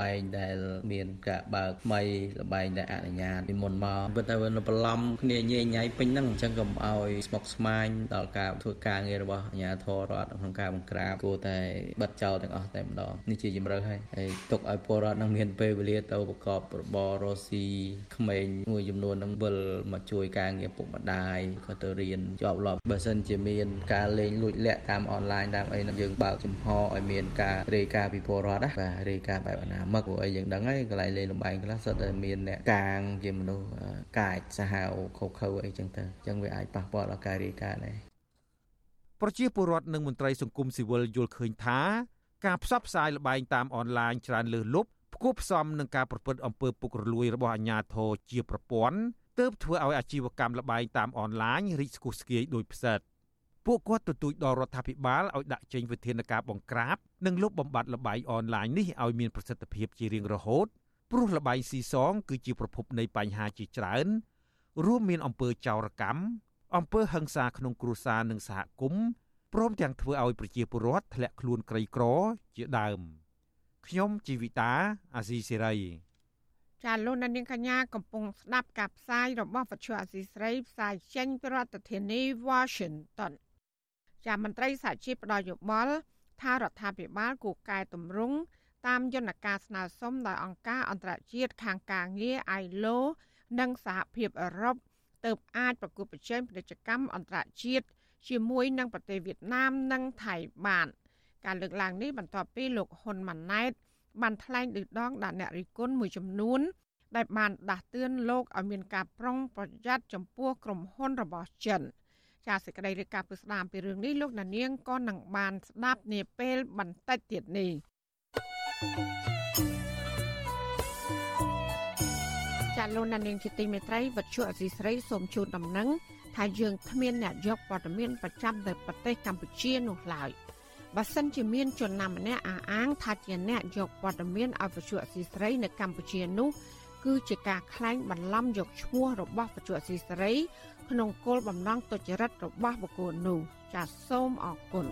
បែងដែលមានការបើកថ្មីលបែងដែលអនុញ្ញាតពីមុនមកពិតតែវាបន្លំគ្នាញ៉ៃញ៉ៃពេញហ្នឹងអញ្ចឹងកុំឲ្យស្មុគស្មាញដល់ការធ្វើការងាររបស់អាជ្ញាធររដ្ឋក្នុងការបង្ក្រាបគួរតែបិទចោលទាំងអស់តែម្ដងនេះជាជំរឿហើយហើយទុកឲ្យពលរដ្ឋនឹងមានពេលវេលាទៅប្រកបរបររស់ស៊ីក្មេងមួយចំនួននឹងវិលមកជួយការងារពុកម្ដាយក៏ទៅរៀនជាប់លាប់បើសិនជាមានការលេងលួចលាក់តាមអនឡាញតាមអីនឹងយើងបើកចំហឲ្យមានការរាយការណ៍ពីពលរដ្ឋណាបាទរាយការណ៍បែបណាមឹកព្រោះអីយើងដឹងហើយកន្លែងលេងលំបែងខ្លះសុទ្ធតែមានអ្នកកាងជាមនុស្សកាចសាហាវខុសខើអីចឹងទៅអញ្ចឹងវាអាចប៉ះពាល់ដល់ការរាយការណ៍ដែរប្រជាពលរដ្ឋនិងមន្ត្រីសង្គមស៊ីវិលយល់ឃើញថាការផ្សព្វផ្សាយលបែងតាមអនឡាញច្រើនលើសលប់ផ្គប់ផ្សំនឹងការប្រព្រឹត្តអំពើពុករលួយរបស់អាជ្ញាធរជាប្រព័ន្ធទើបធ្វើឲ្យអាជីវកម្មលបែងតាមអនឡាញរីកស្គុះស្គាយដោយផ្សិត ពួកគាត់ទទូចដល់រដ្ឋាភិបាលឲ្យដាក់ចេញវិធានការបង្ក្រាបនិងលុបបំបាត់លបែងអនឡាញនេះឲ្យមានប្រសិទ្ធភាពជារៀងរហូតព្រោះលបែងស៊ីសងគឺជាប្រភពនៃបញ្ហាជាច្រើន រួមមានអំពើចោរកម្មអំពើហិង្សាក្នុងគ្រួសារនិងសហគមន៍ព្រមទាំងធ្វើឲ្យប្រជាពលរដ្ឋធ្លាក់ខ្លួនក្រីក្រជាដើមខ្ញុំជីវិតាអាស៊ីសេរីចាលោកនាងកញ្ញាកំពុងស្ដាប់ការផ្សាយរបស់វិទ្យុអាស៊ីសេរីផ្សាយចេញពីរដ្ឋធានី Washington ចាមន្ត្រីសហជីពផ្ដល់យោបល់ថារដ្ឋាភិបាលគូកែតម្រង់តាមយន្តការស្នើសុំដោយអង្គការអន្តរជាតិខាងការងារ ILO និងសហភាពអឺរ៉ុបទើបអាចប្រគល់ប្រជែងពាណិជ្ជកម្មអន្តរជាតិជាមួយនឹងប្រទេសវៀតណាមនិងថៃបានការលើកឡើងនេះបន្ទាប់ពីលោកហ៊ុនម៉ាណែតបានថ្លែងឌឺដងដាក់អ្នករិះគន់មួយចំនួន ដែលបានដាស់តឿនលោកឲ្យមានការប្រុងប្រយ័ត្នចំពោះក្រុមហ៊ុនរបស់ចិន។ ចាសសេចក្តីរាយការណ៍ពីស្ដាមពីរឿងនេះលោកណានៀងក៏នឹងបានស្ដាប់នាពេលបន្តិចទៀតនេះចាលោកណានៀងជាទីមេត្រីវັດឈុអសីស្រីសូមជូនដំណឹងថាយើងគ្មានអ្នកយកព័ត៌មានប្រចាំនៅប្រទេសកម្ពុជានោះឡើយបើសិនជាមានជនណាម្នាក់អះអាងថាជាអ្នកយកព័ត៌មានឲ្យវិទ្យុអសីស្រីនៅកម្ពុជានោះគឺជាការក្លែងបន្លំយកឈ្មោះរបស់វិទ្យុអសីស្រី ក្នុងគោលបំណងទុច្ចរិតរបស់បុគ្គលនោះចាសសូមអរគុណ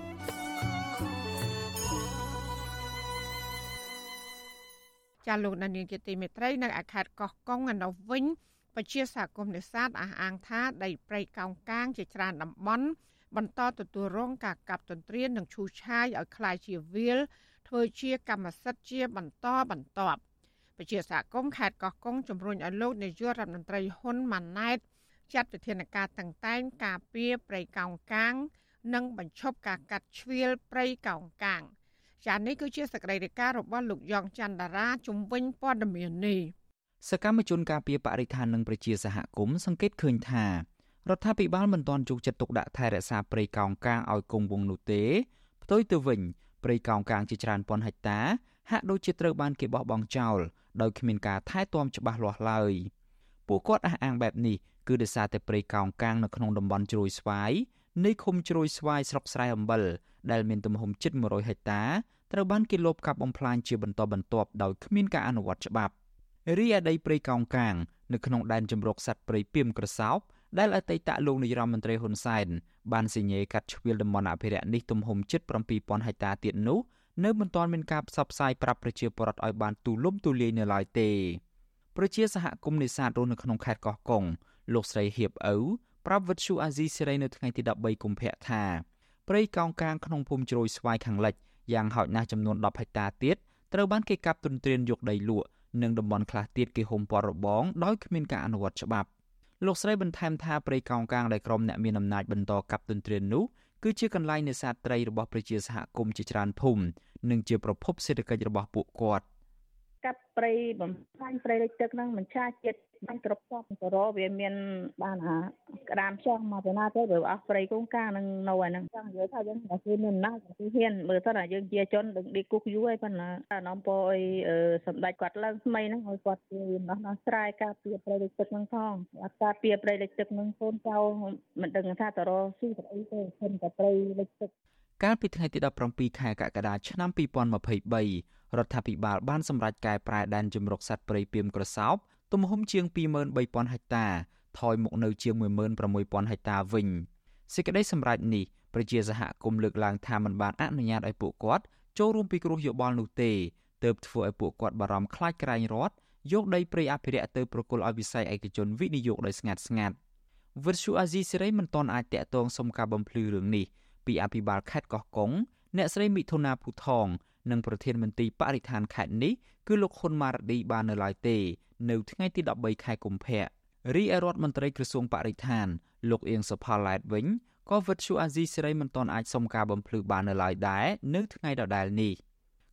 ចាលោកដានៀងជាទីមេត្រីនៅឯខេត្តកោះកុងឯនោះវិញពជាសហគមន៍នេសាទអះអាងថាដីព្រៃកោងកាងជាច្រើនតំបន់បន្តទទួលរងការកាប់ទន្ទ្រាននិងឈូសឆាយឲ្យคล้ายជាវាលធ្វើជាកម្មសិទ្ធិជាបន្តបន្ទាប់ពជាសហគមន៍ខេត្តកោះកុងជំរុញឲ្យលោកនាយករដ្ឋមន្ត្រីហ៊ុនម៉ាណែត ចាត់វិធានការតឹងតែងការពារព្រៃកោងកាង និងបញ្ឈប់ការកាត់ជ្រៀលព្រៃកោងកាងចានេះគឺជាសកម្មភាពរបស់លោកយ៉ងច័ន្ទតារាជំវិញព័ត៌មាននេះសកម្មជនការពារបរិស្ថាននិងប្រជាសហគមន៍សង្កេតឃើញថារដ្ឋាភិបាលមិនទាន់ជោគចិត្តទុកដាក់ថែរក្សាព្រៃកោងកាងឲ្យគង់វង្សនោះទេផ្ទុយទៅវិញព្រៃកោងកាងជាច្រើនពាន់ហិកតាហាក់ដូចជាត្រូវបានគេបោះបង់ចោលដោយគ្មានការថែទាំច្បាស់លាស់ឡើយពួកគាត់អះអាងបែបនេះ គឺដោយសារតែព្រៃកោងកាងនៅក្នុងតំបន់ជ្រោយស្វាយនៃឃុំជ្រោយស្វាយស្រុកស្រែអំបិលដែលមានទំហំជិត100ហិកតាត្រូវបានគេលបកាប់បំផ្លាញជាបន្តបន្ទាប់ដោយគ្មានការអនុវត្តច្បាប់រីឯដីព្រៃកោងកាងនៅក្នុងដែនជម្រកសត្វព្រៃពីមក្រសោបដែលអតីតលោកនាយរដ្ឋមន្ត្រីហ៊ុនសែនបានសញ្ញេកាត់ជ្រៀលតំបន់អភិរក្សនេះទំហំជិត7000ហិកតាទៀតនោះនៅមិនទាន់មានការផ្សព្វផ្សាយប្រាប់ប្រជាពលរដ្ឋឲ្យបានទូលំទូលាយនៅឡើយទេប្រជាសហគមន៍នេសាទរស់នៅក្នុងខេត្តកោះកុងលោកស្រីហៀបឪប្រាប់វិទ្យុអាស៊ីសេរីនៅថ្ងៃទី13កុម្ភៈថាព្រៃកោងកាងក្នុងភូមិជ្រោយស្វាយខាងលិចយ៉ាងហោចណាស់ចំនួន10ហិកតាទៀតត្រូវបានគេកាប់ទន្ទ្រានយកដីលក់និងតំបន់ខ្លះទៀតគេហុំព័ទ្ធរបងដោយគ្មានការអនុវត្តច្បាប់លោកស្រីបន្ថែមថាព្រៃកោងកាងដែលក្រុមអ្នកមានអំណាចបន្តកាប់ទន្ទ្រាននោះគឺជាកន្លែងនេសាទត្រីរបស់ប្រជាសហគមន៍ជាច្រើនភូមិនិងជាប្រភពសេដ្ឋកិច្ចរបស់ពួកគាត់កាប់ព្រៃបំផ្លាញព្រៃលិចទឹកហ្នឹងមិនឆាចិត្ត បានគ្រប់សពទៅរវាមានបានអាក្តាមចង់មកទៅណាទៅឬអស់ព្រៃកូនកានឹងនៅឯហ្នឹងចង់និយាយថាយើងតែគឺមានណាស់គឺហ៊ានមើលទៅថាយើងជាជនដឹងឌីគុកយូរហើយប៉ុន្តែនំពោអីសម្ដេចគាត់ឡើងថ្មីហ្នឹងឲ្យគាត់ជួយដោះដោះស្រាយការពារព្រៃលិចទឹកហ្នឹងផងអត់ការពារព្រៃលិចទឹកហ្នឹងកូនចៅមិនដឹងថាទៅរកស៊ីទៅអីទេព្រមតែព្រៃលិចទឹកកាលពីថ្ងៃទី17ខែកក្កដាឆ្នាំ2023រដ្ឋាភិបាលបានសម្រេចកែប្រែដែនជំរកសត្វព្រៃពីមក្រសោប ទំហំជាង23000ហិកតា ថយមកនៅជាង16000ហិកតាវិញសេចក្តីសម្រេចនេះប្រជាសហគមន៍លើកឡើងថាมันបានអនុញ្ញាតឲ្យពួកគាត់ចូលរួមពិគ្រោះយោបល់នោះទេទើបធ្វើឲ្យពួកគាត់បារម្ភខ្លាចក្រែងរត់យកដីព្រៃអភិរក្សទៅប្រគល់ឲ្យវិស័យឯកជនវិនិយោគដោយស្ងាត់ស្ងាត់វិទ្យុអាស៊ីសេរីមិនទាន់អាចតាក់ទងសុំការបំភ្លឺរឿងនេះពីអភិបាលខេត្តកោះកុងអ្នកស្រីមិថុនាភូថង និងប្រធានមន្ត្រីបរិស្ថានខេត្តនេះគឺលោកហ៊ុនម៉ារ៉ាឌីបាននៅឡើយទេ នៅថ្ងៃទី13ខែកុម្ភៈរីឯរដ្ឋមន្ត្រីក្រសួងបរិស្ថាន លោកអៀងសុផាឡែតវិញក៏វិទ្យុអាស៊ីសេរីមិនទាន់អាចសុំការបំភ្លឺបាននៅឡើយដែរនៅថ្ងៃដដែលនេះ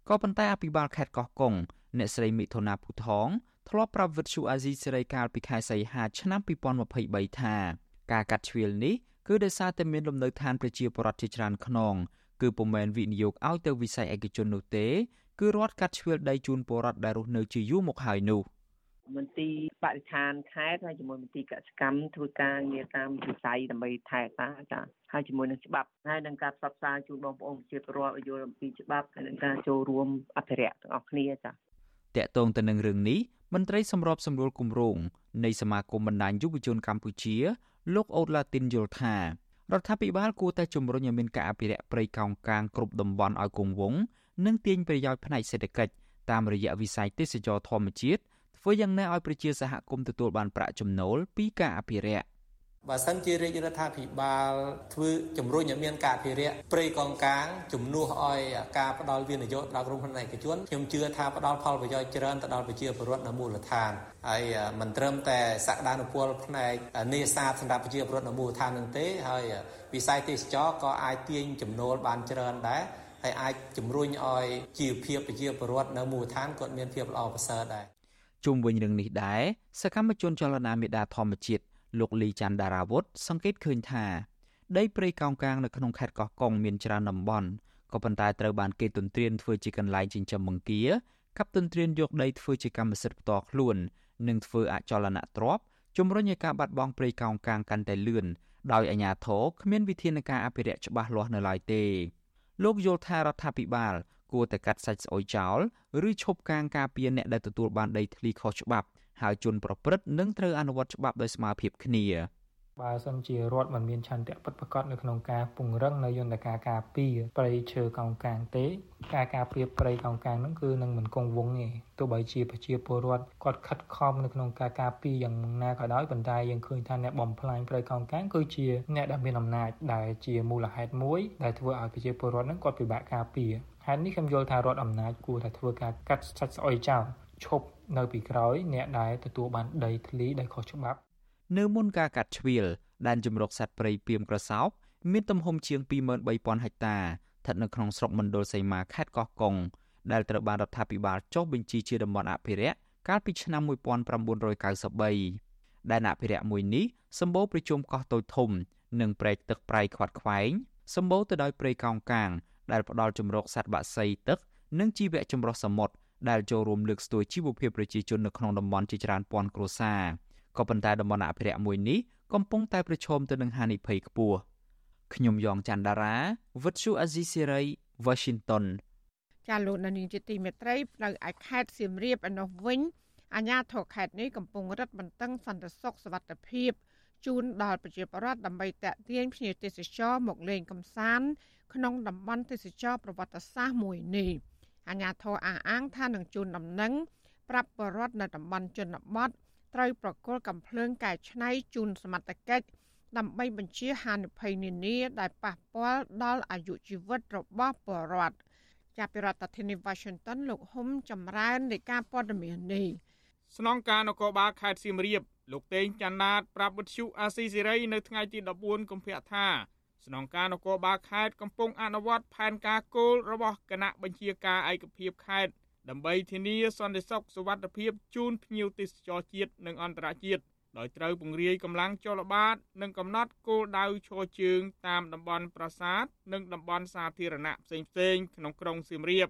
ក៏ប៉ុន្តែអភិបាលខេត្តកោះកុងអ្នកស្រីមិថុនាភូថងធ្លាប់ប្រាប់វិទ្យុអាស៊ីសេរីកាលពីខែសីហាឆ្នាំ2023ថាការកាត់ជ្រៀលនេះគឺដោយសារតែមានលំនៅឋានប្រជាពលរដ្ឋជាច្រើនខ្នង គឺពុំមែនវិនិយោគឲ្យទៅវិស័យឯកជននោះទេ គឺរដ្ឋកាត់ជ្រឿលដីជូនពលរដ្ឋដែលរស់នៅជាយូរមកហើយនោះមន្ទីរបរិស្ថានខេត្តហើយជាមួយមន្ទីរកសិកម្មធ្វើការងារតាមវិស័យដើម្បីថែតាចាហើយជាមួយនឹងច្បាប់ហើយនឹងការផ្សព្វផ្សាយជូនបងប្អូនប្រជាពលរដ្ឋឲ្យយល់អំពីច្បាប់ហើយនឹងការចូលរួមអភិរក្សទាំងអស់គ្នាចាតកតងទៅនឹងរឿងនេះមន្ត្រីសម្របសម្រួលគម្រោងនៃសមាគមបណ្ដាញយុវជនកម្ពុជា លោកអូតឡាទីនយល់ថា រដ្ឋាភិបាលគួរតែជំរុញឲ្យមានការអភិរក្សព្រៃកោងកាងគ្រប់តំបន់ឲ្យគង់វង្សនិងទាញប្រយោជន៍ផ្នែកសេដ្ឋកិច្ចតាមរយៈវិស័យទេសចរធម្មជាតិធ្វើយ៉ាងណាឲ្យប្រជាសហគមន៍ទទួលបានប្រាក់ចំណូលពីការអភិរក្ស បើសិនជារាជរដ្ឋាភិបាលធ្វើជំរុញឲ្យមានការអភិរក្សព្រៃកងកាងជំនួសឲ្យការផ្ដល់វិនិយោគដល់ក្រុមហ៊ុនឯកជនខ្ញុំជឿថាផ្ដល់ផលប្រយោជន៍ច្រើនទៅដល់ប្រជាពលរដ្ឋនៅមូលដ្ឋានហើយមិនត្រឹមតែសក្តានុពលផ្នែកនេសាទសម្រាប់ប្រជាពលរដ្ឋនៅមូលដ្ឋាននឹងទេហើយវិស័យទេសចរក៏អាចទាញចំណូលបានច្រើនដែរហើយអាចជំរុញឲ្យជីវភាពប្រជាពលរដ្ឋនៅមូលដ្ឋានគាត់មានភាពល្អប្រសើរដែរជុំវិញរឿងនេះដែរសកម្មជនចលនាមេដាធម្មជាតិ លោកលីច័ន្ទដារាវុធសង្កេតឃើញថាដីព្រៃកោងកាងនៅក្នុងខេត្តកោះកុងមានច្រើនតំបន់ក៏ប៉ុន្តែត្រូវបានគេទន្ទ្រានធ្វើជាកន្លែងចិញ្ចឹមបង្គាកັບទន្ទ្រានយកដីធ្វើជាកម្មសិទ្ធិផ្ទាល់ខ្លួននិងធ្វើអចលនទ្រព្យជំរុញឲ្យការបាត់បង់ព្រៃកោងកាងកាន់តែលឿនដោយអាជ្ញាធរគ្មានវិធានការអភិរក្សច្បាស់លាស់នៅឡើយទេលោកយល់ថារដ្ឋាភិបាលគួរតែកាត់សាច់ស្អុយចោលឬឈប់ការការពារអ្នកដែលទទួលបានដីធ្លីខុសច្បាប់ ហើយជនប្រព្រឹត្តនឹងត្រូវអនុវត្តច្បាប់ដោយស្មើភាពគ្នាបើសិនជារដ្ឋមិនមានឆន្ទៈពិតប្រាកដនៅក្នុងការពង្រឹងនៅយន្តការការពារព្រៃឈើកោងកាងទេ ការការពារព្រៃកោងកាងហ្នឹងគឺនឹងមិនគង់វង្សទេទោះបីជាប្រជាពលរដ្ឋគាត់ខិតខំនៅក្នុងការការពារយ៉ាងណាក៏ដោយប៉ុន្តែយើងឃើញថាអ្នកបំផ្លាញព្រៃកោងកាងគឺជាអ្នកដែលមានអំណាចដែលជាមូលហេតុមួយដែលធ្វើឲ្យប្រជាពលរដ្ឋហ្នឹងគាត់ពិបាកការពារហេតុនេះខ្ញុំយល់ថារដ្ឋអំណាចគួរតែធ្វើការកាត់សាច់ស្អុយចោល ឈប់នៅពីក្រោយអ្នកដែលទទួលបានដីធ្លីដែលខុសច្បាប់ នៅមុនការកាត់ជ្រៀលដែនជំរកសត្វព្រៃពីមក្រសោបមានទំហំជាង23000ហិកតាស្ថិតនៅក្នុងស្រុកមណ្ឌលសីមាខេត្តកោះកុងដែលត្រូវបានរដ្ឋាភិបាលចុះបញ្ជីជាតំបន់អភិរក្សកាលពីឆ្នាំ1993ដែនអភិរក្សមួយនេះសម្បូរប្រជុំកោះតូចធំ និងព្រែកទឹកប្រៃខ្វាត់ខ្វែងសម្បូរទៅដោយព្រៃកោងកាងដែលផ្ដល់ជំរកសត្វបក្សីទឹក និងជីវៈចម្រុះសមុទ្រ ដែលចូលរួមលើកស្ទួយជីវភាពប្រជាជននៅក្នុងតំបន់ជាច្រើនពាន់គ្រួសារក៏ប៉ុន្តែតំបន់អភិរក្សមួយនេះកំពុងតែប្រឈមទៅនឹងហានិភ័យខ្ពស់ខ្ញុំយ៉ងច័ន្ទដារាវិទ្យុអាស៊ីសេរី Washington ចាលោកនានីជាទីមេត្រីនៅឯខេត្តសៀមរាបឯនោះវិញអាជ្ញាធរខេត្តនេះកំពុងរឹតបន្តឹងសន្តិសុខសុវត្ថិភាពជូនដល់ប្រជាពលរដ្ឋដើម្បីតាក់ទាញភ្ញៀវទេសចរមកលេងកម្សាន្តក្នុងតំបន់ទេសចរប្រវត្តិសាស្ត្រមួយនេះ អាជ្ញាធរអះអាងថានឹងជូនដំណឹងប្រាប់បរដ្ឋនៅតំបន់ជនបទត្រូវប្រគល់កំភ្លើងកែច្នៃជូនសមត្ថកិច្ចដើម្បីបញ្ជាហានិភ័យនានាដែលប៉ះពាល់ដល់អាយុជីវិតរបស់ពលរដ្ឋចាប់ពីរដ្ឋធានី Washington លោកហុំចម្រើននៃការព័ត៌មាននេះស្នងការនគរបាលខេត្តសៀមរាបលោកតេងច័ន្ទណាតប្រាប់វិទ្យុអាស៊ីសេរីនៅថ្ងៃទី14កុម្ភៈថា ស្នងការនគរបាលខេត្តកំពុងអនុវត្តផែនការគោលរបស់គណៈបញ្ជាការឯកភាពខេត្តដើម្បីធានាសន្តិសុខសុវត្ថិភាពជូនភ្ញៀវទេសចរជាតិនិងអន្តរជាតិដោយត្រូវពង្រាយកម្លាំងចលបាតនិងកំណត់គោលដៅឈរជើងតាមតំបន់ប្រាសាទនិងតំបន់សាធារណៈផ្សេងៗក្នុងក្រុងសៀមរាប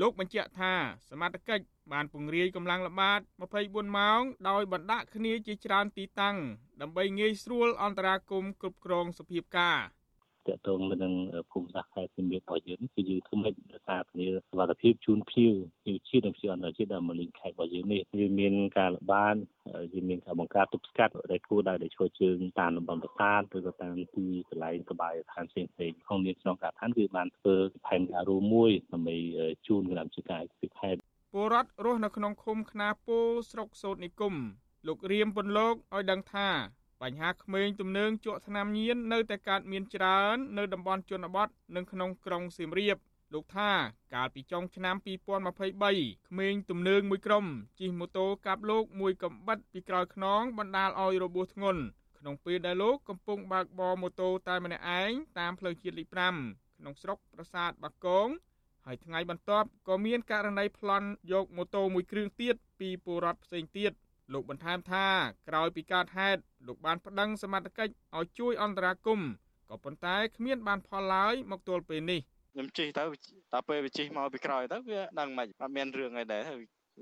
លោកបញ្ជាក់ថាសមត្ថកិច្ចបានពង្រាយកម្លាំងល្បាត24ម៉ោងដោយបណ្ដាក់គ្នាជាច្រើនទីតាំងដើម្បីងាយស្រួលអន្តរាគមន៍គ្រប់គ្រងសភាពការណ៍ តកតងទៅនឹងភូមិសាស្ត្រខេត្តសៀមរាបរបស់យើងគឺយើងធ្វើម៉េចរក្សាធានាសុវត្ថិភាពជូនភ្ញៀវភ្ញៀវជាតិនិងភ្ញៀវអន្តរជាតិដែលមកលេងខេត្តរបស់យើងនេះវាមានការល្បាតវាមានការបង្ការទប់ស្កាត់ដែលគួរដែលឈរជើងតាមតំបន់ប្រាសាទឬក៏តាមទីកន្លែងសបាយដ្ឋានផ្សេងផ្សេងក្នុងនាមក្នុងការឋានគឺបានធ្វើផែនការរួមមួយដើម្បីជូនគណៈវិការពីខេត្តពលរដ្ឋរស់នៅក្នុងឃុំខ្នាពោស្រុកសោតនិគមលោករៀមពន្លកឲ្យដឹងថា បញ្ហាក្មេងទំនើងជក់ថ្នាំញៀននៅតែកើតមានច្រើន នៅតំបន់ជនបទនិងក្នុងក្រុងសៀមរាបលោកថាកាលពីចុងឆ្នាំ2023ក្មេងទំនើងមួយក្រុមជិះម៉ូតូកាប់លោកមួយកំបិតពីក្រោយខ្នងបណ្ដាលឲ្យរបួសធ្ងន់ក្នុងពេលដែលលោកកំពុងបើកបរម៉ូតូតែម្នាក់ឯងតាមផ្លូវជាតិលេខ5ក្នុងស្រុកប្រាសាទបាគងហើយថ្ងៃបន្ទាប់ក៏មានករណីប្លន់យកម៉ូតូមួយគ្រឿងទៀតពីពលរដ្ឋផ្សេងទៀត លោកបន្ថែមថាក្រោយពីកើតហេតុលោកបានប្តឹងសមត្ថកិច្ចឲ្យជួយអន្តរាគមន៍ក៏ប៉ុន្តែគ្មានបានផលឡើយមកទល់ពេលនេះខ្ញុំជិះទៅតែពេលវាជិះមកពីក្រោយទៅវាដឹងមិនអត់មានរឿងអីដែរ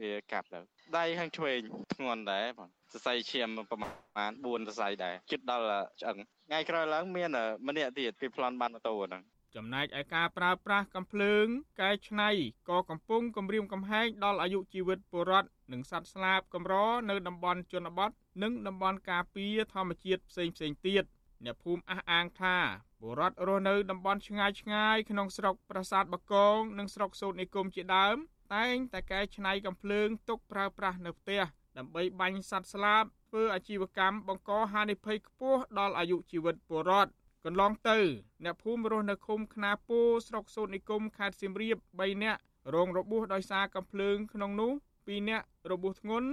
វាកាប់ទៅដៃខាងឆ្វេងធ្ងន់ដែរបងសរសៃឈាមប្រហែល4សរសៃដែរជិតដល់ឆ្អឹងថ្ងៃក្រោយឡើងមានម្នាក់ទៀតពីប្លន់បានម៉ូតូហ្នឹង ចំណែកឯការប្រើប្រាស់កំភ្លើងកែច្នៃក៏កំពុងគំរាមកំហែងដល់អាយុជីវិតពលរដ្ឋនិងសត្វស្លាបកម្រនៅតំបន់ជនបទនិងតំបន់ការពារធម្មជាតិផ្សេងផ្សេងទៀតអ្នកភូមិអះអាងថាពលរដ្ឋរស់នៅតំបន់ឆ្ងាយឆ្ងាយក្នុងស្រុកប្រាសាទបកងនិងស្រុកសូត្រនិគមជាដើមតែងតែកែច្នៃកំភ្លើងទុកប្រើប្រាស់នៅផ្ទះដើម្បីបាញ់សត្វស្លាបធ្វើអាជីវកម្មបង្កហានិភ័យខ្ពស់ដល់អាយុជីវិតពលរដ្ឋ កន្លងទៅ អ្នកភូមិរស់នៅឃុំខ្នាពូស្រុកសូត្រនិគមខេត្តសៀមរាប3នាក់រងរបួសដោយសារកំភ្លើងក្នុងនោះ2នាក់របួសធ្ងន់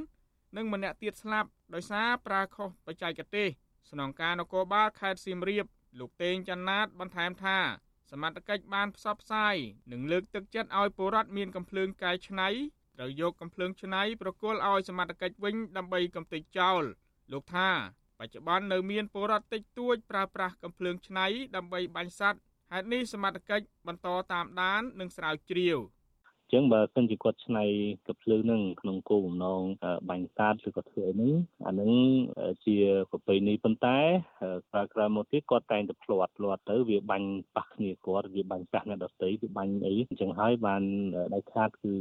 និងម្នាក់ទៀតស្លាប់ដោយសារប្រើខុសបច្ចេកទេសស្នងការនគរបាលខេត្តសៀមរាប លោកតេងចន្ទនាតបន្ថែមថាសមត្ថកិច្ចបានផ្សព្វផ្សាយនិងលើកទឹកចិត្តឲ្យពលរដ្ឋមានកំភ្លើងកែច្នៃត្រូវយកកំភ្លើងច្នៃប្រគល់ឲ្យសមត្ថកិច្ចវិញដើម្បីកំទេចចោលលោកថា បច្ចុប្បន្ននៅមានពលរដ្ឋតិចតួចប្រើប្រាស់កំភ្លើងឆ្នៃដើម្បីបាញ់សត្វហេតុនេះសមត្ថកិច្ចបន្តតាមដាននិងស្រាវជ្រាវ។ ចឹងបើសិនជាគាត់ឆ្នៃកភ្លើងនឹងក្នុងគោលបំណងបាញ់សាទឬក៏ធ្វើអីហ្នឹងអាហ្នឹងជាប្រពៃណីប៉ុន្តែក្រោយក្រោយមកទៀតគាត់តែងតែផ្លាត់ផ្លាត់ទៅវាបាញ់ប៉ះគ្នាគាត់វាបាញ់ប៉ះអ្នកដទៃវាបាញ់អីអញ្ចឹងហើយបានដៃខាតគឺ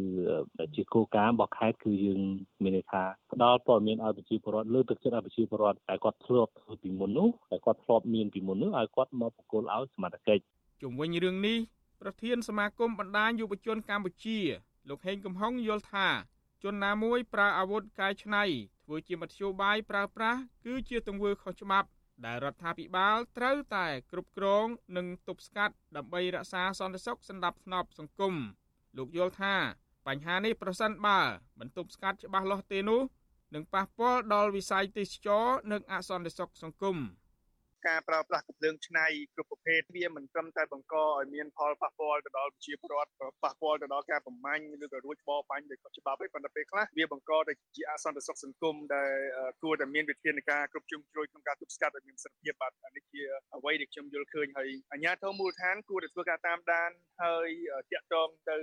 ជាគោលការណ៍របស់ខេត្តគឺយើងមានន័យថាផ្ដល់ព័ត៌មានឲ្យប្រជាពលរដ្ឋលើកទឹកចិត្តឲ្យប្រជាពលរដ្ឋតែគាត់ធ្លាប់ធ្វើពីមុននោះតែគាត់ធ្លាប់មានពីមុននោះឲ្យគាត់មកបកគលឲ្យសមត្ថកិច្ចជុំវិញរឿងនេះ ប្រធានសមាគមបណ្ដាញយុវជនកម្ពុជា លោកហេងកំហុងយល់ថាជនណាមួយប្រើអាវុធកាយឆ្នៃធ្វើជាមធ្យោបាយប្រើប្រាស់គឺជាទង្វើខុសច្បាប់ដែលរដ្ឋាភិបាលត្រូវតែគ្រប់គ្រងនិងទប់ស្កាត់ដើម្បីរក្សាសន្តិសុខសណ្ដាប់ធ្នាប់សង្គមលោកយល់ថាបញ្ហានេះប្រសិនបើមិនទប់ស្កាត់ច្បាស់លាស់ទេនោះនឹងប៉ះពាល់ដល់វិស័យទេសចរនិងអសន្តិសុខសង្គម។ ការប្រើប្រាស់កម្លាំងឆ្នៃគ្រប់ប្រភេទវាមិនត្រឹមតែបង្កឲ្យមានផលប៉ះពាល់ទៅដល់ប្រជាពលរដ្ឋប៉ះពាល់ទៅដល់ការប្រមាញ់ឬក៏រួចបរបាញ់ដោយខុសច្បាប់ឯប៉ុន្តែពេលខ្លះវាបង្កទៅជាអសន្តិសុខសង្គមដែលគួរតែមានវិធានការគ្រប់ជ្រុងជ្រោយក្នុងការទប់ស្កាត់ឲ្យមានប្រសិទ្ធភាពបាទនេះជាអ្វីដែលខ្ញុំយល់ឃើញហើយអាជ្ញាធរមូលដ្ឋានគួរតែធ្វើការតាមដានហើយតាក់ទងទៅ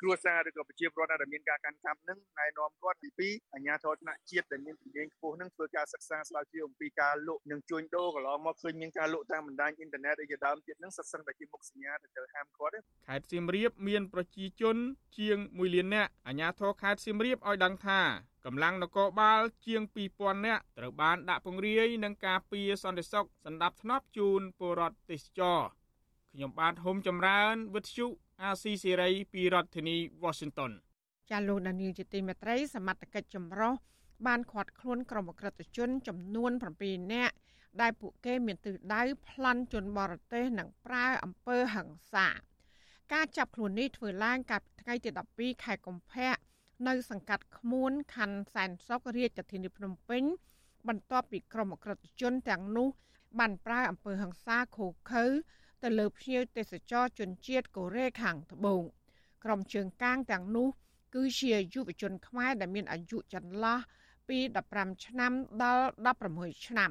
គ្រួសារឬក៏ប្រជាពលរដ្ឋដែលមានការកាន់កាប់នឹងណែនាំគាត់ពីពីអាជ្ញាធរថ្នាក់ជាតិដែលមានជំនាញខ្ពស់នឹងធ្វើការសិក្សាស្រាវជ្រាវអំពីការលក់និងជួញដូរកន្លងមកឃើញមានការលក់តាមបណ្ដាញអ៊ីនធឺណិតអីជាដើមទៀតនឹងសិតសឹងតែជាមុខសញ្ញាទៅទៅហាមគាត់ខេត្តសៀមរាបមានប្រជាជនជាង1លាននាក់អាជ្ញាធរខេត្តសៀមរាបឲ្យដឹងថាកម្លាំងនគរបាលជាង2000នាក់ត្រូវបានដាក់ពង្រាយនឹងការពារសន្តិសុខសម្រាប់ធ្នាប់ជូនពលរដ្ឋទេសចរខ្ញុំបាទហុំចម្រើនវិទ្យុ អាស៊ីសេរីពីរដ្ឋធានី Washington ចាលោកដានីលជាទីមេត្រី សមត្ថកិច្ចចម្រុះបានឃាត់ខ្លួនក្រុមអក្រិតជន ចំនួន7នាក់ដែលពួកគេមានទិសដៅប្លន់ជនបរទេសនិងប្រើអំពើហិង្សាការចាប់ខ្លួននេះធ្វើឡើងកាលពីថ្ងៃទី12ខែកុម្ភៈនៅសង្កាត់ខ្មួនខណ្ឌសែនសុខរាជធានីភ្នំពេញ បន្ទាប់ពីក្រុមអក្រិតជនទាំងនោះបានប្រើអំពើហិង្សាឃោឃៅ ទៅលើភ្ញៀវទេសចរជនជាតិកូរ៉េខាងត្បូងក្រុមជើងកាងទាំងនោះ គឺជាយុវជនខ្មែរដែលមានអាយុចន្លោះពី15ឆ្នាំដល់16ឆ្នាំ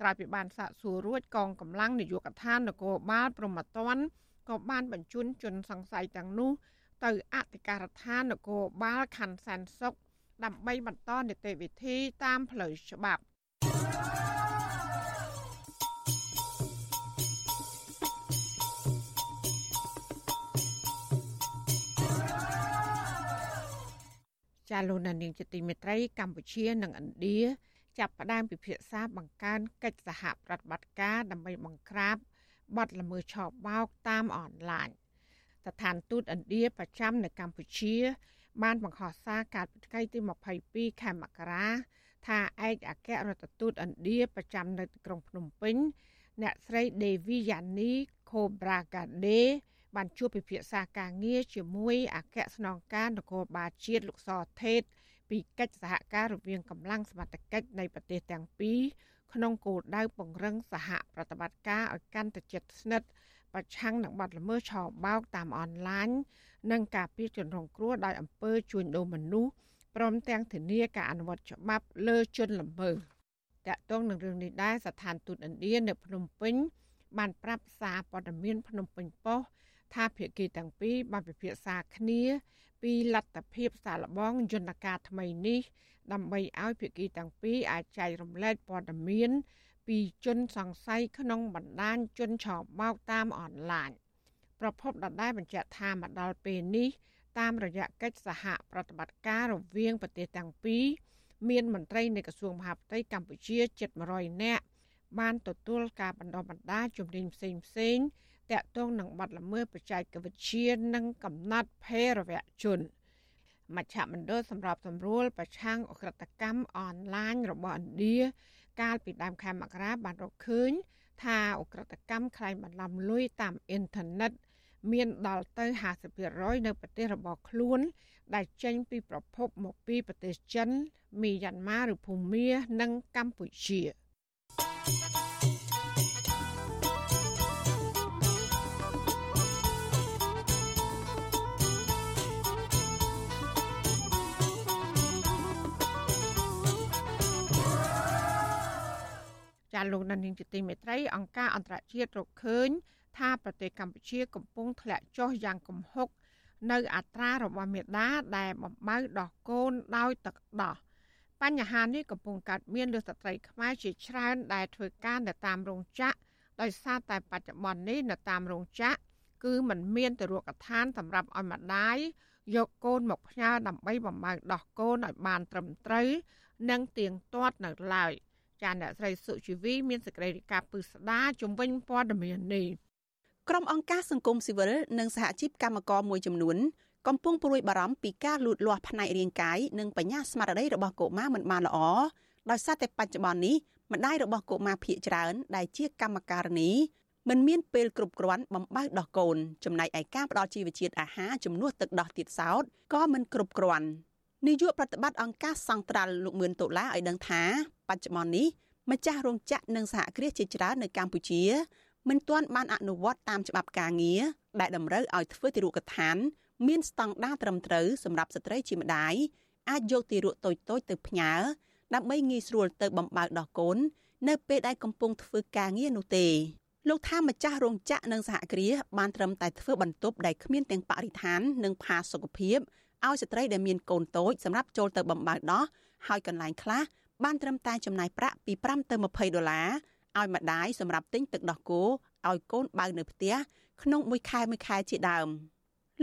ក្រោយពីបានសាកសួររួចកងកម្លាំងនាយកដ្ឋាននគរបាលព្រហ្មទណ្ឌក៏បានបញ្ជូនជនសង្ស័យទាំងនោះ ទៅអធិការដ្ឋាននគរបាលខណ្ឌសែនសុខដើម្បីបន្តនីតិវិធីតាមផ្លូវច្បាប់ ចាលោកនាងជាទីមេត្រីកម្ពុជានិងឥណ្ឌាចាប់ផ្ដើមពិភាក្សាបង្កើនកិច្ចសហប្រតិបត្តិការដើម្បីបង្ក្រាបបទល្មើសឆបោកតាមអនឡាញស្ថានទូតឥណ្ឌាប្រចាំនៅកម្ពុជា បានបង្ហោះសារកាលពីថ្ងៃទី22ខែមករាថាឯកអគ្គរដ្ឋទូតឥណ្ឌាប្រចាំនៅក្រុងភ្នំពេញ អ្នកស្រី Devi Yani Khobragade បានជួបពិភាក្សាការងារជាមួយអគ្គស្នងការនគរបាលជាតិលោកសថេតពីកិច្ចសហការរវាងកម្លាំងសមត្ថកិច្ចនៃប្រទេសទាំងពីរក្នុងគោលដៅពង្រឹងសហប្រតិបត្តិការឲ្យកាន់តែជិតស្និទ្ធប្រឆាំងនឹងបទល្មើសឆបោកតាមអនឡាញនិងការពារជនរងគ្រោះដោយអំពើជួញដូរមនុស្សព្រមទាំងធានាការអនុវត្តច្បាប់លើជនល្មើសតកតងនឹងរឿងនេះដែរស្ថានទូតឥណ្ឌានៅភ្នំពេញបានប្រាប់សារព័ត៌មានភ្នំពេញប៉ុស្តិ៍ ថាភាគីទាំងពីរបានពិភាក្សាគ្នា ពីលទ្ធភាពសាឡបងយន្តការថ្មីនេះ ដើម្បីឲ្យភាគីទាំងពីរអាចចែករំលែកព័ត៌មាន ពីជនសង្ស័យក្នុងបណ្ដាញជនឆបោកតាមអនឡាញប្រពន្ធដដែលបញ្ជាក់ថាមកដល់ពេលនេះតាមរយៈកិច្ចសហប្រតិបត្តិការរវាងប្រទេសទាំងពីរមានមន្ត្រីនៃក្រសួងមហាផ្ទៃកម្ពុជាជិត100នាក់បានទទួលការបណ្ដុះបណ្ដាលជំនាញផ្សេងផ្សេង តាក់ទងនឹងបទល្មើសបច្ចេកវិទ្យានិងកំណត់ភេរវជនមជ្ឈមណ្ឌលសម្រាប់សម្រួលប្រឆាំងអក្រិតកម្មអនឡាញរបស់ឥណ្ឌាកាលពីដើមខែមករាបានរកឃើញ ថាអក្រិតកម្មខ្លែងបន្លំលុយតាមអ៊ីនធឺណិតមានដល់ទៅ50%នៅប្រទេសរបស់ខ្លួន ដែលចេញពីប្រភពមកពីប្រទេសចិនមីយ៉ាន់ម៉ាឬភូមា និងកម្ពុជា។ ចាលោកដានីងជាទីមេត្រីអង្គការអន្តរជាតិរកឃើញ ថាប្រទេសកម្ពុជាកំពុងធ្លាក់ចុះយ៉ាងគំហុកនៅអត្រារបស់មេដាដែលបំបើដោះកូនដោយទឹកដោះបញ្ហានេះកំពុងកើតមានលើស្ត្រីខ្មែរជាច្រើនដែលធ្វើការនៅតាមរោងចក្រដោយសារតែបច្ចុប្បន្ននេះនៅតាមរោងចក្រគឺมันមានទរកឋានសម្រាប់ឲ្យម្ដាយយកកូនមកផ្ញើដើម្បីបំបើដោះកូនឲ្យបានត្រឹមត្រូវនិងទៀងទាត់នៅឡើយ។ ចាអ្នកស្រីសុជីវីមានសេចក្តីរាយការណ៍ពឹស្ដាជំវិញព័ត៌មាននេះក្រុមអង្គការសង្គមស៊ីវិលនិងសហជីពកម្មករមួយចំនួនកំពុងព្រួយបារម្ភពីការលូតលាស់ផ្នែករាងកាយនិងបញ្ញាស្មារតីរបស់កុមារមិនបានល្អដោយសារតែបច្ចុប្បន្ននេះម្ដាយរបស់កុមារភៀកច្រើនដែលជាកម្មការនីមិនមានពេលគ្រប់គ្រាន់បំបើដោះកូនចំណែកឯការផ្ដល់ជីវជាតិអាហារជំនួសទឹកដោះទៀតសោតក៏មិនគ្រប់គ្រាន់ នាយកប្រតិបត្តិអង្គការសង្ត្រាល់លោកមឿនដុល្លារឲ្យដឹងថាបច្ចុប្បន្ននេះម្ចាស់រោងចក្រនិងសហគ្រាសជាច្រើននៅកម្ពុជាមិនទាន់បានអនុវត្តតាមច្បាប់ការងារដែលតម្រូវឲ្យធ្វើទារកឋាន មានស្តង់ដារត្រឹមត្រូវសម្រាប់ស្ត្រីជាម្ដាយអាចយកទារកតូចតូចទៅផ្ញើដើម្បីងាយស្រួលទៅបំបើដោះកូននៅពេលដែលកំពុងធ្វើការងារនោះទេលោកថាម្ចាស់រោងចក្រនិងសហគ្រាសបានត្រឹមតែធ្វើបន្ទប់ដែលគ្មានទាំងបរិស្ថាននិងផាសុកភាព ឲ្យស្ត្រីដែលមានកូនតូចសម្រាប់ចូលទៅបំបើដោះហើយកន្លែងខ្លះបានត្រឹមតែចំណាយប្រាក់ពី5ទៅ20ដុល្លារឲ្យម្ដាយសម្រាប់ទិញទឹកដោះគោឲ្យកូនបើនៅផ្ទះក្នុងមួយខែមួយខែជាដើម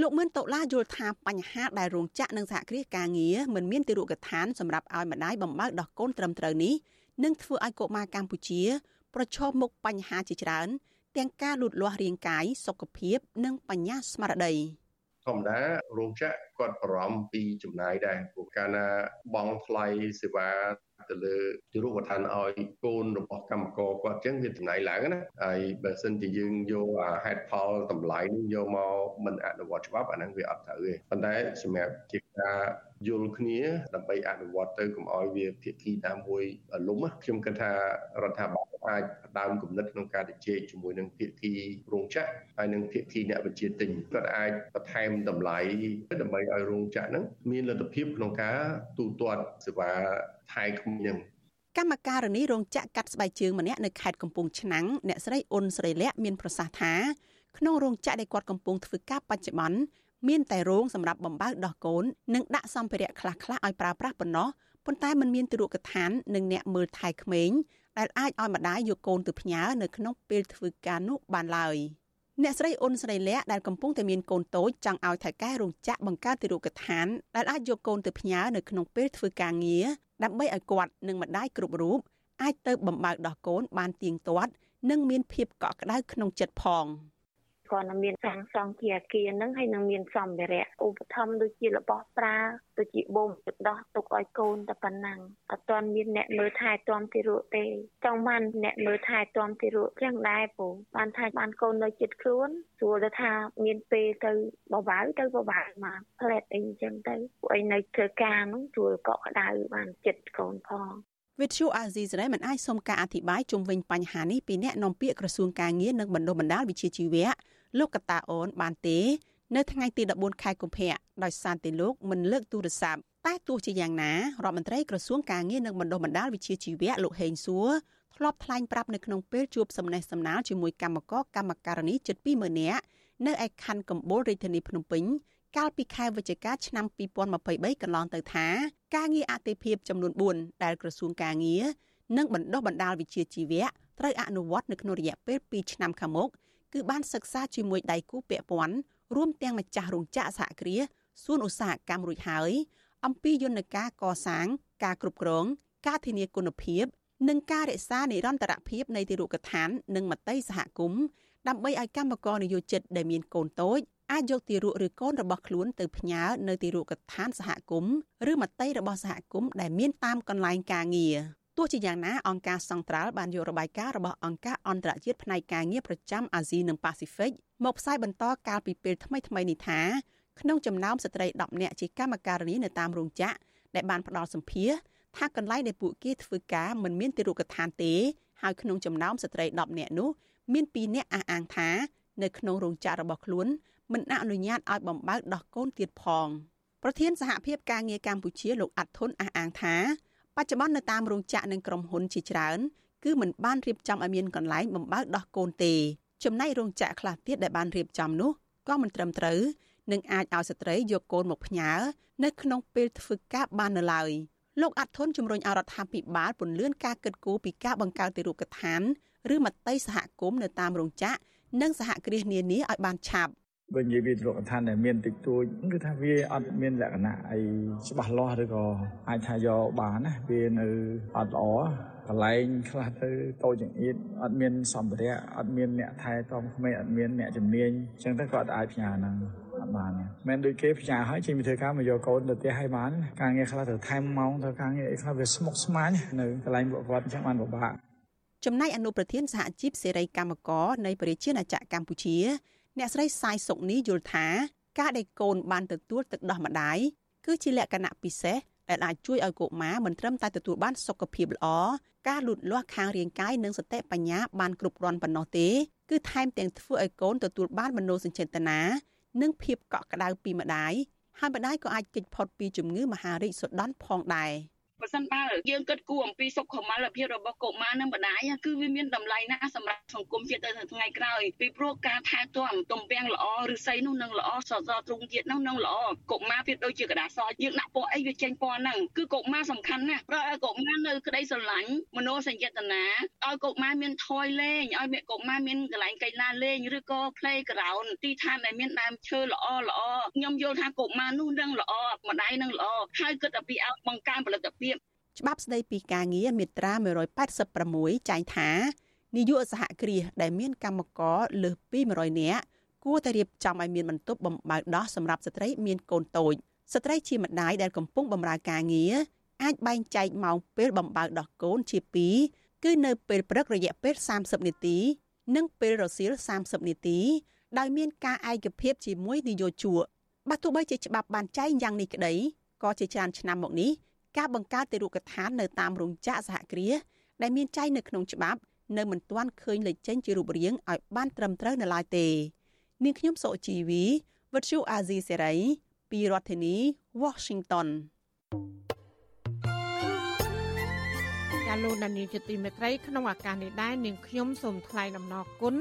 លោកមឿនតូឡាយល់ថាបញ្ហាដែលរោងចក្រនិងសហគ្រាសការងារមិនមានទីរកឋានសម្រាប់ឲ្យម្ដាយបំបើដោះកូនត្រឹមត្រូវនេះនឹងធ្វើឲ្យកុមារកម្ពុជា ប្រឈមមុខបញ្ហាជាច្រើន ទាំងការលូតលាស់រាងកាយសុខភាព និងបញ្ញាស្មារតី ធម្មតារោងចក្រគាត់បារម្ភពីចំណាយដែរព្រោះកាលណាបងថ្លៃសេវាទៅលើទីរូបឋានឲ្យកូនរបស់កម្មករគាត់ចឹងវាចំណាយឡើងណាហើយបើសិនជាយើងយកអាហេតុផលតម្លៃនេះយកមកមិនអនុវត្តច្បាប់អាហ្នឹងវាអត់ត្រូវទេប៉ុន្តែសម្រាប់ជាការយល់គ្នាដើម្បីអនុវត្តទៅកុំឲ្យវាភាគីណាមួយលំខ្ញុំគិតថារដ្ឋាភិបាល អាចផ្ដើមគំនិតក្នុងការជជែកជាមួយនឹងភាគីរោងចក្រហើយនិងភាគីអ្នកបញ្ជាទិញគាត់អាចបន្ថែមតម្លៃដើម្បីឲ្យរោងចក្រហ្នឹងមានលទ្ធភាពក្នុងការទូទាត់សេវាថែក្មេងកម្មការនីរោងចក្រកាត់ស្បែកជើងម្នាក់នៅខេត្តកំពង់ឆ្នាំងអ្នកស្រីអ៊ុនស្រីលក្ខមានប្រសាសន៍ថាក្នុងរោងចក្រដែលគាត់កំពុងធ្វើការបច្ចុប្បន្នមានតែរោងសម្រាប់បំបើកដោះកូននិងដាក់សម្ភារៈខ្លះៗឲ្យប្រើប្រាស់ប៉ុណ្ណោះប៉ុន្តែมันមានទីរកឋាននិងអ្នកមើលថែក្មេង ដែលអាចឲ្យម្ដាយយកកូនទៅផ្ញើនៅក្នុងពេលធ្វើការនោះបានឡើយអ្នកស្រីអ៊ុនស្រីលក្ខដែលកំពុងតែមានកូនតូចចង់ឲ្យថៅកែរោងចក្របង្កើតទីរកឋានដែលអាចយកកូនទៅផ្ញើនៅក្នុងពេលធ្វើការងារដើម្បីឲ្យគាត់និងម្ដាយគ្រប់រូបអាចទៅបំបើកដោះកូនបានទៀងទាត់ និងមានភាពកក់ក្ដៅក្នុងចិត្តផង។ គាត់នឹងមានសង់សង់ជាអគារហ្នឹងហើយនឹងមានសម្ភារៈឧបត្ថម្ភដូចជារបស់ប្រើដូចជាបូមទឹកដោះទុកឲ្យកូនតែប៉ុណ្ណឹងអត់ទាន់មានអ្នកមើលថែទាំទីរក់ទេចង់បានអ្នកមើលថែទាំទីរក់ចឹងដែរពូបានថែបានកូននៅចិត្តខ្លួនស្រួលទៅថាមានពេលទៅបបាវទៅបបាវមកផ្លែតអីចឹងទៅពួកឯងនៅធ្វើការហ្នឹងស្រួលកក់ក្ដៅបានចិត្តកូនផងវិទ្យុអាស៊ីសេរីមិនអាចសុំការអធិប្បាយជុំវិញបញ្ហានេះពីអ្នកនាំពាក្យក្រសួងការងារនិងបណ្ដុះបណ្ដាលវិជ្ជាជីវៈ លោកកតាអូនបានទេ នៅថ្ងៃទី14ខែកុម្ភៈដោយសារតែលោកមិនលើកទូរស័ព្ទតែទោះជាយ៉ាងណារដ្ឋមន្ត្រីក្រសួងការងារនិងបណ្ដុះបណ្ដាលវិជ្ជាជីវៈលោកហេងសួរធ្លាប់ថ្លែងប្រាប់នៅក្នុងពេលជួបសំណេះសំណាលជាមួយកម្មករកម្មការនីជិត20000នាក់នៅឯខណ្ឌកំពូលរាជធានីភ្នំពេញកាលពីខែវិច្ឆិកាឆ្នាំ2023កន្លងទៅថាការងារអតិភិបចំនួន4ដែលក្រសួងការងារនិងបណ្ដុះបណ្ដាលវិជ្ជាជីវៈត្រូវអនុវត្តនៅក្នុងរយៈពេល2ឆ្នាំខាងមុខ គឺបានសិក្សាជាមួយដៃគូពាក់ព័ន្ធរួមទាំងម្ចាស់រោងចក្រសហគ្រាសសួនឧស្សាហកម្មរួចហើយអំពីយន្តការកសាង ការគ្រប់គ្រង ការធានាគុណភាពនិងការរក្សានិរន្តរភាពនៃទីរូបដ្ឋាន និងមតិសហគមន៍ដើម្បីឲ្យកម្មករនិយោជិតដែលមានកូនតូចអាចយកទីរូបឬកូនរបស់ខ្លួនទៅផ្ញើនៅទីរូបដ្ឋានសហគមន៍ឬមតិរបស់សហគមន៍ដែលមានតាមកន្លែងការងារ ទោះជាយ៉ាងណាអង្គការសង្ត្រាល់បានយករបាយការណ៍របស់អង្គការអន្តរជាតិផ្នែកការងារប្រចាំអាស៊ីនិងប៉ាស៊ីហ្វិកមកផ្សាយបន្តកាលពីពេលថ្មីថ្មីនេះថាក្នុងចំណោមស្ត្រី10នាក់ជាកម្មការិនីនៅតាមរោងចក្រដែលបានផ្ដល់សម្ភារថាកន្លែងដែលពួកគេធ្វើការមិនមានទីរូបដ្ឋានទេហើយក្នុងចំណោមស្ត្រី10នាក់នោះមាន2នាក់អះអាងថានៅក្នុងរោងចក្ររបស់ខ្លួនមិនអនុញ្ញាតឲ្យបំបើកដោះកូនទៀតផងប្រធានសហភាពការងារកម្ពុជាលោកអាត់ធុនអះអាងថា បច្ចុប្បន្ននៅតាមរោងចក្រនិងក្រុមហ៊ុនជាច្រើនគឺមិនបានរៀបចំឲ្យមានកន្លែងបំបើកដោះកូនទេចំណែករោងចក្រខ្លះទៀតដែលបានរៀបចំនោះក៏មិនត្រឹមត្រូវនឹងអាចឲ្យស្ត្រីយកកូនមកផ្ញើនៅក្នុងពេលធ្វើការបាននៅឡើយលោកអាត់ធុនជំរុញឲ្យរដ្ឋាភិបាលពន្យាការគិតគូរពីការបង្កើតទីរូបដ្ឋានឬមត្តេយសហគមន៍នៅតាមរោងចក្រនិងសហគ្រាសនានាឲ្យបានឆាប់ បើនិយាយវាទ្រព្យឋានដែលមានតិចតួចគឺថាវាអត់មានលក្ខណៈអីច្បាស់លាស់ឬក៏អាចថាយកបានណាវានៅអត់ល្អកន្លែងខ្លះទៅតូចចង្អៀតអត់មានសម្ភារៈអត់មានអ្នកថែទាំក្មេងអត់មានអ្នកជំនាញអញ្ចឹងទៅក៏អត់អាចផ្ញើហ្នឹងអត់បានមិនដូចគេផ្ញើឲ្យចេញពីធ្វើការមកយកកូនទៅផ្ទះឲ្យបានការងារខ្លះត្រូវថែមម៉ោងត្រូវការងារអីខ្លះវាស្មុគស្មាញនៅកន្លែងពួកគាត់អញ្ចឹងបានពិបាកចំណែកអនុប្រធានសហជីពសេរីកម្មករនៃប្រជាណាចក្រកម្ពុជា អ្នកស្រីសាយសុកនេះយល់ថាការដែលកូនបានទទួលទឹកដោះម្ដាយគឺជាលក្ខណៈពិសេសដែលអាចជួយឲ្យកុមារមិនត្រឹមតែទទួលបានសុខភាពល្អការលូតលាស់ខាងរាងកាយនិងសតិបញ្ញាបានគ្រប់គ្រាន់ប៉ុណ្ណោះទេគឺថែមទាំងធ្វើឲ្យកូនទទួលបានមនោសញ្ចេតនានិងភាពកក់ក្ដៅពីម្ដាយហើយម្ដាយក៏អាចគេចផុតពីជំងឺមហារីកសុដន់ផងដែរ។ បើសិនបើយើងគិតគូរអំពីសុខុមាលភាពរបស់កុមារនិងម្ដាយគឺវាមានតម្លៃណាស់សម្រាប់សង្គមជាតិទៅថ្ងៃក្រោយពីព្រោះការថែទាំទំពាំងល្អឬស័យនោះនឹងល្អសសរទ្រូងជាតិនោះនឹងល្អកុមារវាដូចជាกระดาษសយើងដាក់ពណ៌អីវាចេញពណ៌ហ្នឹងគឺកុមារសំខាន់ណាស់ព្រោះឲ្យកុមារនៅក្តីស្រឡាញ់មនោសញ្ចេតនាឲ្យកុមារមានថយលេងឲ្យកុមារមានកន្លែងកីឡាលេងឬក៏ playground ទីឋានដែលមានដើមឈើល្អល្អខ្ញុំយល់ថាកុមារនោះនឹងល្អម្ដាយនឹងល្អហើយគិតតែពីឲ្យបង្កើនផលិតភាព ព ច្បាប់ស្តីពីការងារមាត្រា186ចែងថានាយកសហគ្រាសដែលមានកម្មករលើសពី100នាក់គួរតែរៀបចំឲ្យមានបន្ទប់បំបើកដោះសម្រាប់ស្ត្រីមានកូនតូចស្ត្រីជាម្ដាយដែលកំពុងបម្រើការងារអាចបែងចែកម៉ោងពេលបំបើកដោះកូនជា2គឺនៅពេលព្រឹករយៈពេល30នាទី និងពេលរសៀល30នាទីដោយមានការឯកភាពជាមួយនយោជកបើទោះបីជាច្បាប់បានចែងយ៉ាងនេះក្តីក៏ជាច្រើនឆ្នាំមកនេះ ការបង្កើតទីរូបដ្ឋាននៅតាមរោងចក្រសហគ្រាសដែលមានចែងនៅក្នុងច្បាប់នៅមិនទាន់ឃើញលេចចេញជារូបរាងឲ្យបានត្រឹមត្រូវនៅឡើយទេនាងខ្ញុំសុជីវីវិទ្យុអាស៊ីសេរីពីរដ្ឋធានី Washington ាលោកដានីជាទីមេត្រីក្នុងឱកាសនេះដែរនាងខ្ញុំសូមថ្លែងអំណរគុណ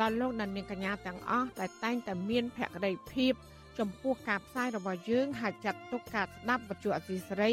ដល់លោកដានីកញ្ញាទាំងអស់ដែលតែងតែមានភក្ដីភាពចំពោះការផ្សាយរបស់យើងហើយចាត់ទុកការស្ដាប់វិទ្យុអសីសេរី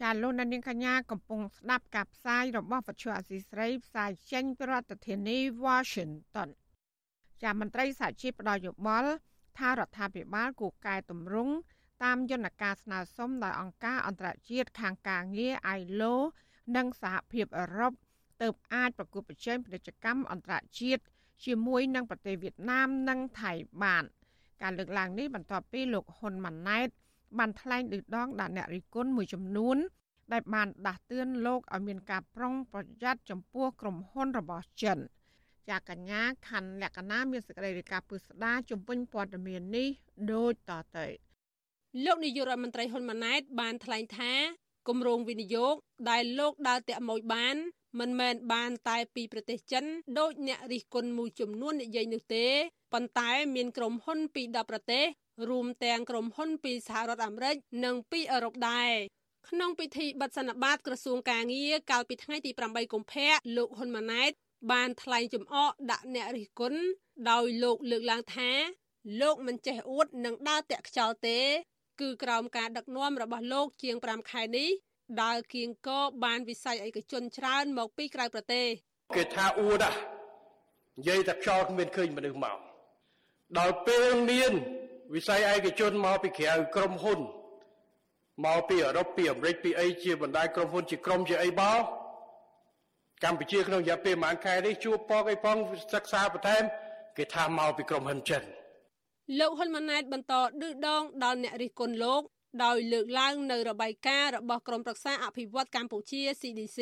ចាលោកនាងកញ្ញាកំពុងស្ដាប់ការផ្សាយរបស់វិទ្យុអសីស្រីផ្សាយចេញពីរដ្ឋធានី Washington ចាមន្ត្រីសហជីពផ្ដល់យោបល់ថារដ្ឋាភិបាលគូកែតម្រង់តាមយន្តការស្នើសុំដោយអង្គការអន្តរជាតិខាងការងារ ILO និងសហភាពអឺរ៉ុបទើបអាចប្រគល់ប្រជែងពាណិជ្ជកម្មអន្តរជាតិជាមួយនឹងប្រទេសវៀតណាមនិងថៃបាន ការលើកឡើងនេះបន្ទាប់ពីលោកហ៊ុនម៉ាណែត បានថ្លែងឌឺដងដាក់អ្នករិះគន់មួយចំនួន ដែលបានដាស់តឿនលោកឲ្យមានការប្រុងប្រយ័ត្នចំពោះក្រុមហ៊ុនរបស់ចិនចាកញ្ញាខណ្ឌលក្ខណាមានសេចក្តីរាយការណ៍ពឹស្ដាជំវិញព័ត៌មាននេះដូចតទៅលោកនាយករដ្ឋមន្ត្រីហ៊ុនម៉ាណែត បានថ្លែងថាគម្រោងវិនិយោគដែលលោកដើរតាក់មួយបានមិនមែនបានតែពីប្រទេសចិនដោយអ្នករិះគន់មួយចំនួននិយាយនោះទេប៉ុន្តែមានក្រុមហ៊ុនពី10ប្រទេស រួមទាំងក្រុមហ៊ុនពីសហរដ្ឋអាមេរិកនិងពីអឺរ៉ុបដែរក្នុងពិធីបិទសន្និបាតក្រសួងកាងារកាលពីថ្ងៃទី8កុម្ភៈលោកហ៊ុនម៉ាណែត បានថ្លែងចំអកដាក់អ្នករិះគន់ដោយលោកលើកឡើងថាលោកមិនចេះអួតនិងដើរតាក់ខ្យល់ទេ គឺក្រោមការដឹកនាំរបស់លោកជាង5ខែនេះដើរគៀងកបានវិស័យឯកជនច្រើនមកពីក្រៅប្រទេសគេថាអួតណានិយាយតែខ្យល់គ្មានឃើញមនុស្សមកដល់ពេលមាន វិស័យឯកជនមកពីក្រៅក្រុមហ៊ុនមកពីអឺរ៉ុបពីអាមេរិកពីអីជាបណ្ដាញក្រុមហ៊ុនជាក្រុមជាអីបោកម្ពុជាក្នុងរយៈពេលប្រហែលខែនេះជួបពកអីផងសិក្សាបន្ថែមគេថាមកពីក្រុមហ៊ុនចិនលោកហ៊ុនម៉ាណែតបន្តឌឺដងដល់អ្នករិះគន់លោកដោយលើកឡើងនៅរបាយការណ៍របស់ក្រមប្រឹក្សាអភិវឌ្ឍកម្ពុជា CDC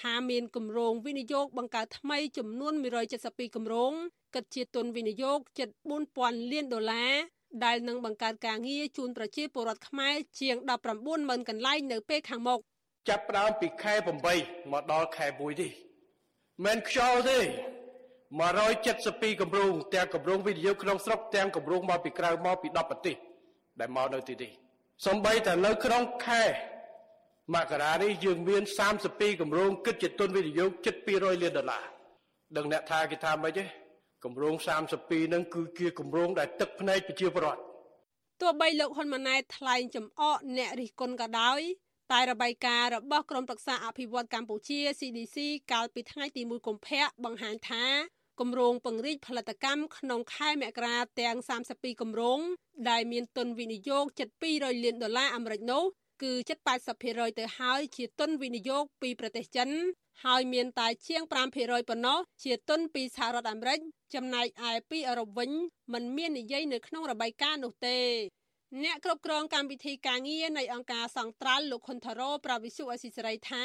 ថាមានគម្រោងវិនិយោគបង្កើតថ្មីចំនួន172គម្រោងគិតជាទុនវិនិយោគជិត4000លានដុល្លារ ដែលនឹងបង្កើតការងារជូនប្រជាពលរដ្ឋខ្មែរជាង190,000កន្លែងនៅពេលខាងមុខចាប់ផ្ដើមពីខែ8មកដល់ខែ1នេះមិនខ្យល់ទេ172គម្រោងទាំងគម្រោងវិនិយោគក្នុងស្រុកទាំងគម្រោងមកពីក្រៅមកពី10ប្រទេសដែលមកនៅទីនេះសំបីតែនៅក្នុងខែមករានេះយើងមាន32គម្រោងគិតជាទុនវិនិយោគជិត200លានដុល្លារដឹងអ្នកថាគេថាម៉េចទេ គម្រោង32ហ្នឹងគឺជាគម្រោងដែលទឹកភ្នែកប្រជាពលរដ្ឋទោះបីលោកហ៊ុនម៉ាណែតថ្លែងចំអកអ្នករិះគន់ក៏ដោយតែរបាយការណ៍របស់ក្រមប្រឹក្សាអភិវឌ្ឍកម្ពុជា CDC កាលពីថ្ងៃទី1កុម្ភៈបង្ហាញថាគម្រោងពង្រីកផលិតកម្មក្នុងខែមករាទាំង32គម្រោងដែលមានទុនវិនិយោគជិត200លានដុល្លារអាមេរិកនោះគឺជិត80%ទៅហើយជាទុនវិនិយោគពីប្រទេសចិនហើយមានតែជាង5%ប៉ុណ្ណោះជាទុនពីសហរដ្ឋអាមេរិក ចំណែកឯពីអឺរ៉ុបវិញมันមាននិយាយនៅក្នុងរបាយការណ៍នោះទេអ្នកគ្រប់គ្រងកម្មវិធីការងារនៃអង្គការសង្ត្រាល់លោកខុនថារ៉ូប្រវិសុអេស៊ីសរៃថា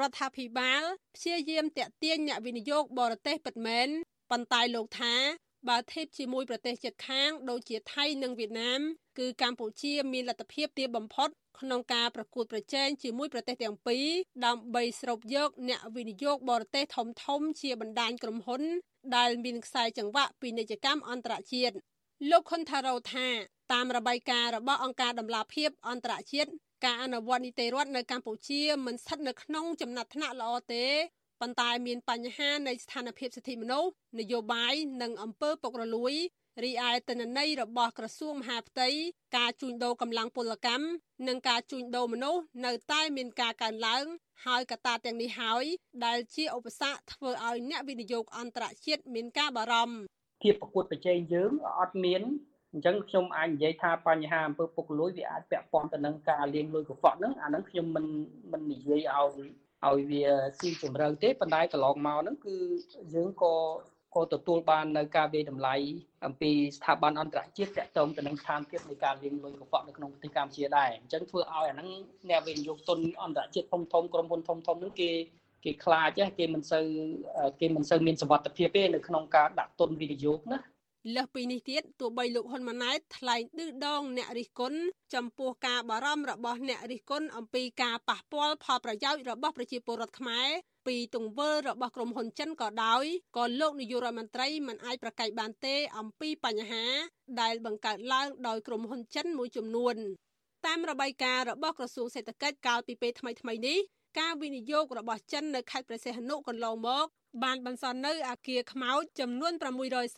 រដ្ឋាភិបាលព្យាយាមតាក់ទាញអ្នកវិនិយោគបរទេសពិតមែនប៉ុន្តែលោកថាបើធៀបជាមួយប្រទេសជិតខាងដូចជាថៃនិងវៀតណាមគឺកម្ពុជាមានលទ្ធភាពទាបបំផុតក្នុងការប្រកួតប្រជែងជាមួយប្រទេសទាំងពីរដើម្បីស្រូបយកអ្នកវិនិយោគបរទេសធំធំជាបណ្ដាញក្រុមហ៊ុន ដែលមានខ្សែចង្វាក់ពាណិជ្ជកម្មអន្តរជាតិលោកខុនថារ៉ូថាតាមរបាយការណ៍របស់អង្គការដំឡាភិបអន្តរជាតិការអនុវត្តនីតិរដ្ឋនៅកម្ពុជាមិនស្ថិតនៅក្នុងចំណាត់ថ្នាក់ល្អទេប៉ុន្តែមានបញ្ហានៃស្ថានភាពសិទ្ធិមនុស្សនយោបាយនិងអំពើពុករលួយ រីឯទិន្នន័យរបស់ក្រសួងមហាផ្ទៃការជួញដូរកម្លាំងពលកម្មនិងការជួញដូរមនុស្សនៅតែមានការកើនឡើង ហើយកត្តាទាំងនេះហើយដែលជាឧបសគ្គធ្វើឲ្យអ្នកវិនិយោគអន្តរជាតិមានការបារម្ភភាពប្រកួតប្រជែងយើងអត់មានអញ្ចឹងខ្ញុំអាចនិយាយថាបញ្ហាអំពើពុករលួយវាអាចពាក់ព័ន្ធទៅនឹងការលាងលុយកខ្វក់ហ្នឹងអាហ្នឹងខ្ញុំមិនមិននិយាយឲ្យឲ្យវាស៊ីជម្រៅទេប៉ុន្តែកន្លងមកហ្នឹងគឺយើងក៏ ក៏ទទួលបាននៅការវិតម្លៃអំពីស្ថាប័នអន្តរជាតិទាក់ទងទៅនឹងស្ថានភាពនៃការលាងលុយកខ្វក់នៅក្នុងប្រទេសកម្ពុជាដែរអញ្ចឹងធ្វើឲ្យអាហ្នឹងអ្នកវិនិយោគទុនអន្តរជាតិធំធំក្រុមហ៊ុនធំធំហ្នឹងគេគេខ្លាចគេមិនសូវគេមិនសូវមានសវត្ថភាពទេនៅក្នុងការដាក់ទុនវិនិយោគណាលើសពីនេះទៀតទោះបីលោកហ៊ុនម៉ាណែតថ្លែងឌឺដងអ្នករិះគន់ចំពោះការបារម្ភរបស់អ្នករិះគន់អំពីការប៉ះពាល់ផលប្រយោជន៍របស់ប្រជាពលរដ្ឋខ្មែរ ពីទង្វើរបស់ក្រុមហ៊ុនចិនក៏ដោយក៏លោកនាយករដ្ឋមន្ត្រីមិនអាចប្រកែកបានទេអំពីបញ្ហា ដែលបង្កើតឡើងដោយក្រុមហ៊ុនចិនមួយចំនួនតាមរបាយការណ៍របស់ក្រសួងសេដ្ឋកិច្ចកាលពីពេលថ្មីៗនេះការវិនិយោគរបស់ចិននៅខេត្តព្រះសីហនុកន្លងមកបានបន្សល់នៅអាគារខ្មោចចំនួន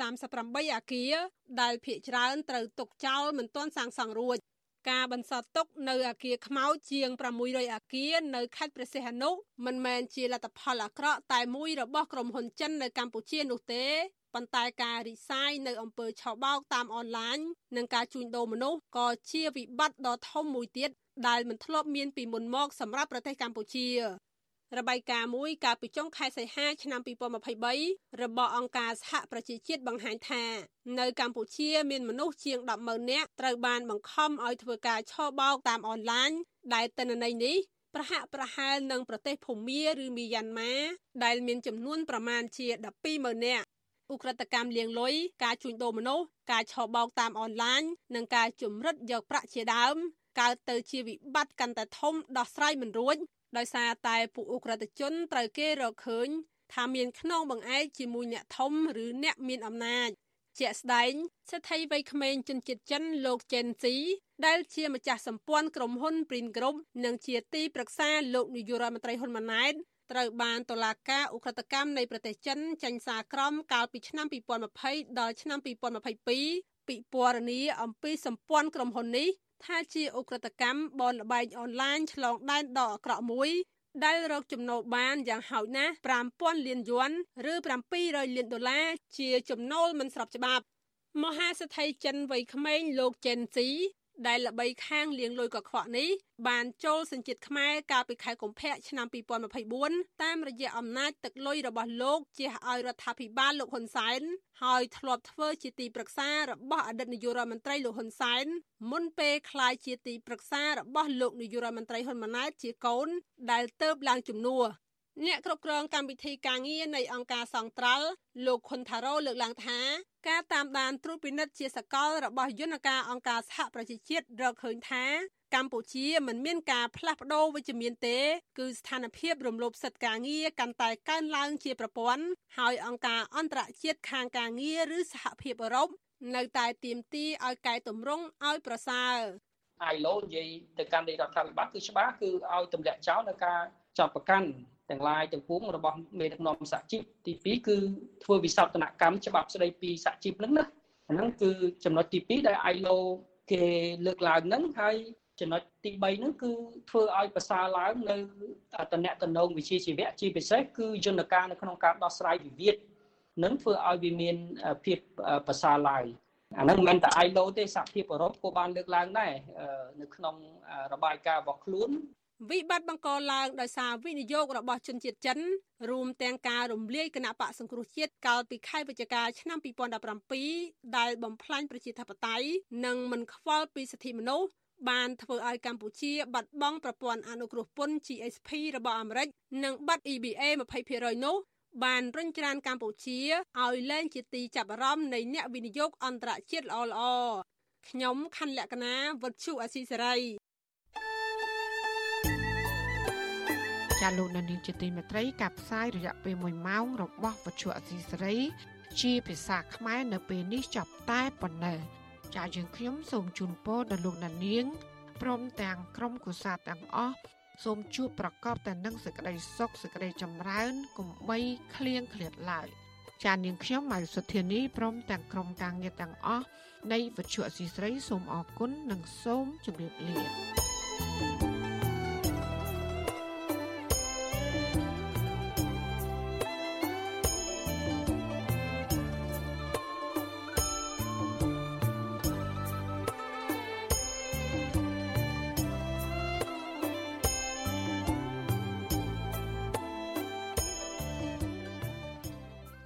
638អាគារដែលភ្នាក់ច្រើនត្រូវទុកចោលមិនទាន់សាងសង់រួច ការបន្សល់ទុកនៅអាគារខ្មោចជាង600អាគារនៅខេត្តព្រះសីហនុមិនមែនជាលទ្ធផលអាក្រក់តែមួយរបស់ក្រុមហ៊ុនចិននៅកម្ពុជានោះទេប៉ុន្តែការរីសាយនៅអំពើឆបោកតាមអនឡាញនិងការជួញដូរមនុស្សក៏ជាវិបត្តិដ៏ធំមួយទៀតដែលមិនធ្លាប់មានពីមុនមកសម្រាប់ប្រទេសកម្ពុជា របាយការណ៍មួយកាលពីចុងខែសីហាឆ្នាំ2023របស់អង្គការសហប្រជាជាតិបង្ហាញថា នៅកម្ពុជាមានមនុស្សជាង100,000នាក់ត្រូវបានបង្ខំឲ្យធ្វើការឆបោកតាមអនឡាញដែលទិន្នន័យនេះប្រហាក់ប្រហែលនឹងប្រទេសភូមាឬមីយ៉ាន់ម៉ាដែលមានចំនួនប្រមាណជា120,000នាក់ឧក្រិដ្ឋកម្មលាងលុយការជួញដូរមនុស្សការឆបោកតាមអនឡាញនិងការជំរិតយកប្រាក់ជាដើមកើតទៅជាវិបត្តិកាន់តែធំដោះស្រាយមិនរួច ដោយសារតែពួកអ ுக ្រិតជនត្រូវគេរកឃើញថាមានខ្នងបង្អែកជាមួយអ្នកធំឬអ្នកមានអំណាចជាក់ស្ដែងសេដ្ឋីវ័យក្មេងជនជាតិចិនលោកចេនស៊ីដែលជាម្ចាស់សម្ព័ន្ធក្រុមហ៊ុន Prin Group និងជាទីប្រឹក្សាលោកនាយករដ្ឋមន្ត្រីហ៊ុនម៉ាណែតត្រូវបានតុលាការអ ுக ្រិតកម្មនៃប្រទេសចិនចេញសារក្រមកាលពីឆ្នាំ2020ដល់ឆ្នាំ2022ពិពណ៌នាអំពីសម្ព័ន្ធក្រុមហ៊ុននេះ ថាជាអ ுக ្រិតកម្មបនលបែងអនឡាញឆ្លងដែនដ៏អាក្រក់មួយដែលរកចំណូលបានយ៉ាងហោចណាស់5000លានយួនឬ700លានដុល្លារជាចំណូលមិនស្របច្បាប់មហាសេដ្ឋីចិនវ័យក្មេងលោកចេនស៊ី ដែលល្បីខាងលាងលុយកខ្វក់នេះបានចូលសញ្ជាតិខ្មែរកាលពីខែកុម្ភៈឆ្នាំ2024តាមរយៈអំណាចទឹកលុយរបស់លោកជះឲ្យរដ្ឋាភិបាលលោកហ៊ុនសែនហើយធ្លាប់ធ្វើជាទីប្រឹក្សារបស់អតីតនាយករដ្ឋមន្ត្រីលោកហ៊ុនសែនមុនពេលក្លាយជាទីប្រឹក្សារបស់លោកនាយករដ្ឋមន្ត្រីហ៊ុនម៉ាណែតជាកូនដែលទៅបឡើងជំនួស អ្នកគ្រប់គ្រងកម្មវិធីការងារនៃអង្គការសង្ត្រាល់លោកខុនថារ៉ូលើកឡើងថាការតាមដានត្រួតពិនិត្យជាសកលរបស់យន្តការអង្គការសហប្រជាជាតិរកឃើញថាកម្ពុជាមិនមានការផ្លាស់ប្ដូរវិជ្ជមានទេ គឺស្ថានភាពរំលោភសិទ្ធិការងារកាន់តែកើនឡើងជាប្រព័ន្ធហើយអង្គការអន្តរជាតិខាងការងារឬសហភាពអឺរ៉ុបនៅតែទាមទារឲ្យកែតម្រង់ឲ្យប្រសើរ ILO និយាយទៅកាន់រដ្ឋាភិបាលគឺច្បាស់គឺឲ្យទម្លាក់ចោលនៅការចាប់ប្រកាន់ ទាំងឡាយទាំងពួងរបស់មេដឹកនាំសហជីពទី2គឺធ្វើវិសោធនកម្មច្បាប់ស្ដីពីសហជីពហ្នឹងណាហ្នឹងគឺចំណុចទី2ដែល ILO គេលើកឡើងហ្នឹងហើយចំណុចទី3ហ្នឹងគឺធ្វើឲ្យប្រសើរឡើងនៅតំណែងតំណងវិជាជីវៈជាពិសេសគឺយន្តការនៅក្នុងការដោះស្រាយវិវាទនឹងធ្វើឲ្យវាមានភាពប្រសើរឡើងអាហ្នឹងមិនមែនតែ ILO ទេសហភាពអឺរ៉ុបក៏បានលើកឡើងដែរនៅក្នុងរបាយការណ៍របស់ខ្លួន វិបត្តិបង្កឡើងដោយសារវិនិយោគរបស់ជនជាតិចិនរួមទាំងការរំលាយគណៈបកសង្គ្រោះជាតិកាលពីខែវិច្ឆិកាឆ្នាំ2017ដែលបំផ្លាញប្រជាធិបតេយ្យនិងមិនខ្វល់ពីសិទ្ធិមនុស្សបានធ្វើឲ្យកម្ពុជាបាត់បង់ប្រព័ន្ធអនុគ្រោះពន្ធ GSP របស់អាមេរិកនិងបាត់ EBA 20%នោះបានរុញច្រានកម្ពុជាឲ្យលែងជាទីចាប់អារម្មណ៍នៃអ្នកវិនិយោគអន្តរជាតិល្អៗខ្ញុំខណ្ឌលក្ខណាវុទ្ធុអាស៊ីសេរី ចាលោកនាងជាទីមេត្រីកັບផ្សាយរយៈពេល1ម៉ោងរបស់វិទ្យុអសីសេរី ជាភាសាខ្មែរនៅពេលនេះចប់តែប៉ុណ្ណេះចាយើងខ្ញុំសូមជូនពរដល់លោកនាងព្រមទាំងក្រុមកុសាទាំងអស់សូមជួបប្រកបតែនឹងសេចក្តីសុខសេចក្តីចម្រើនកុំបីឃ្លៀងឃ្លាតឡើយចាននាងខ្ញុំម៉ៃសុធានីព្រមទាំងក្រុមការងារទាំងអស់នៃវិទ្យុអសីស្រីសូមអរគុណនិងសូមជម្រាបលា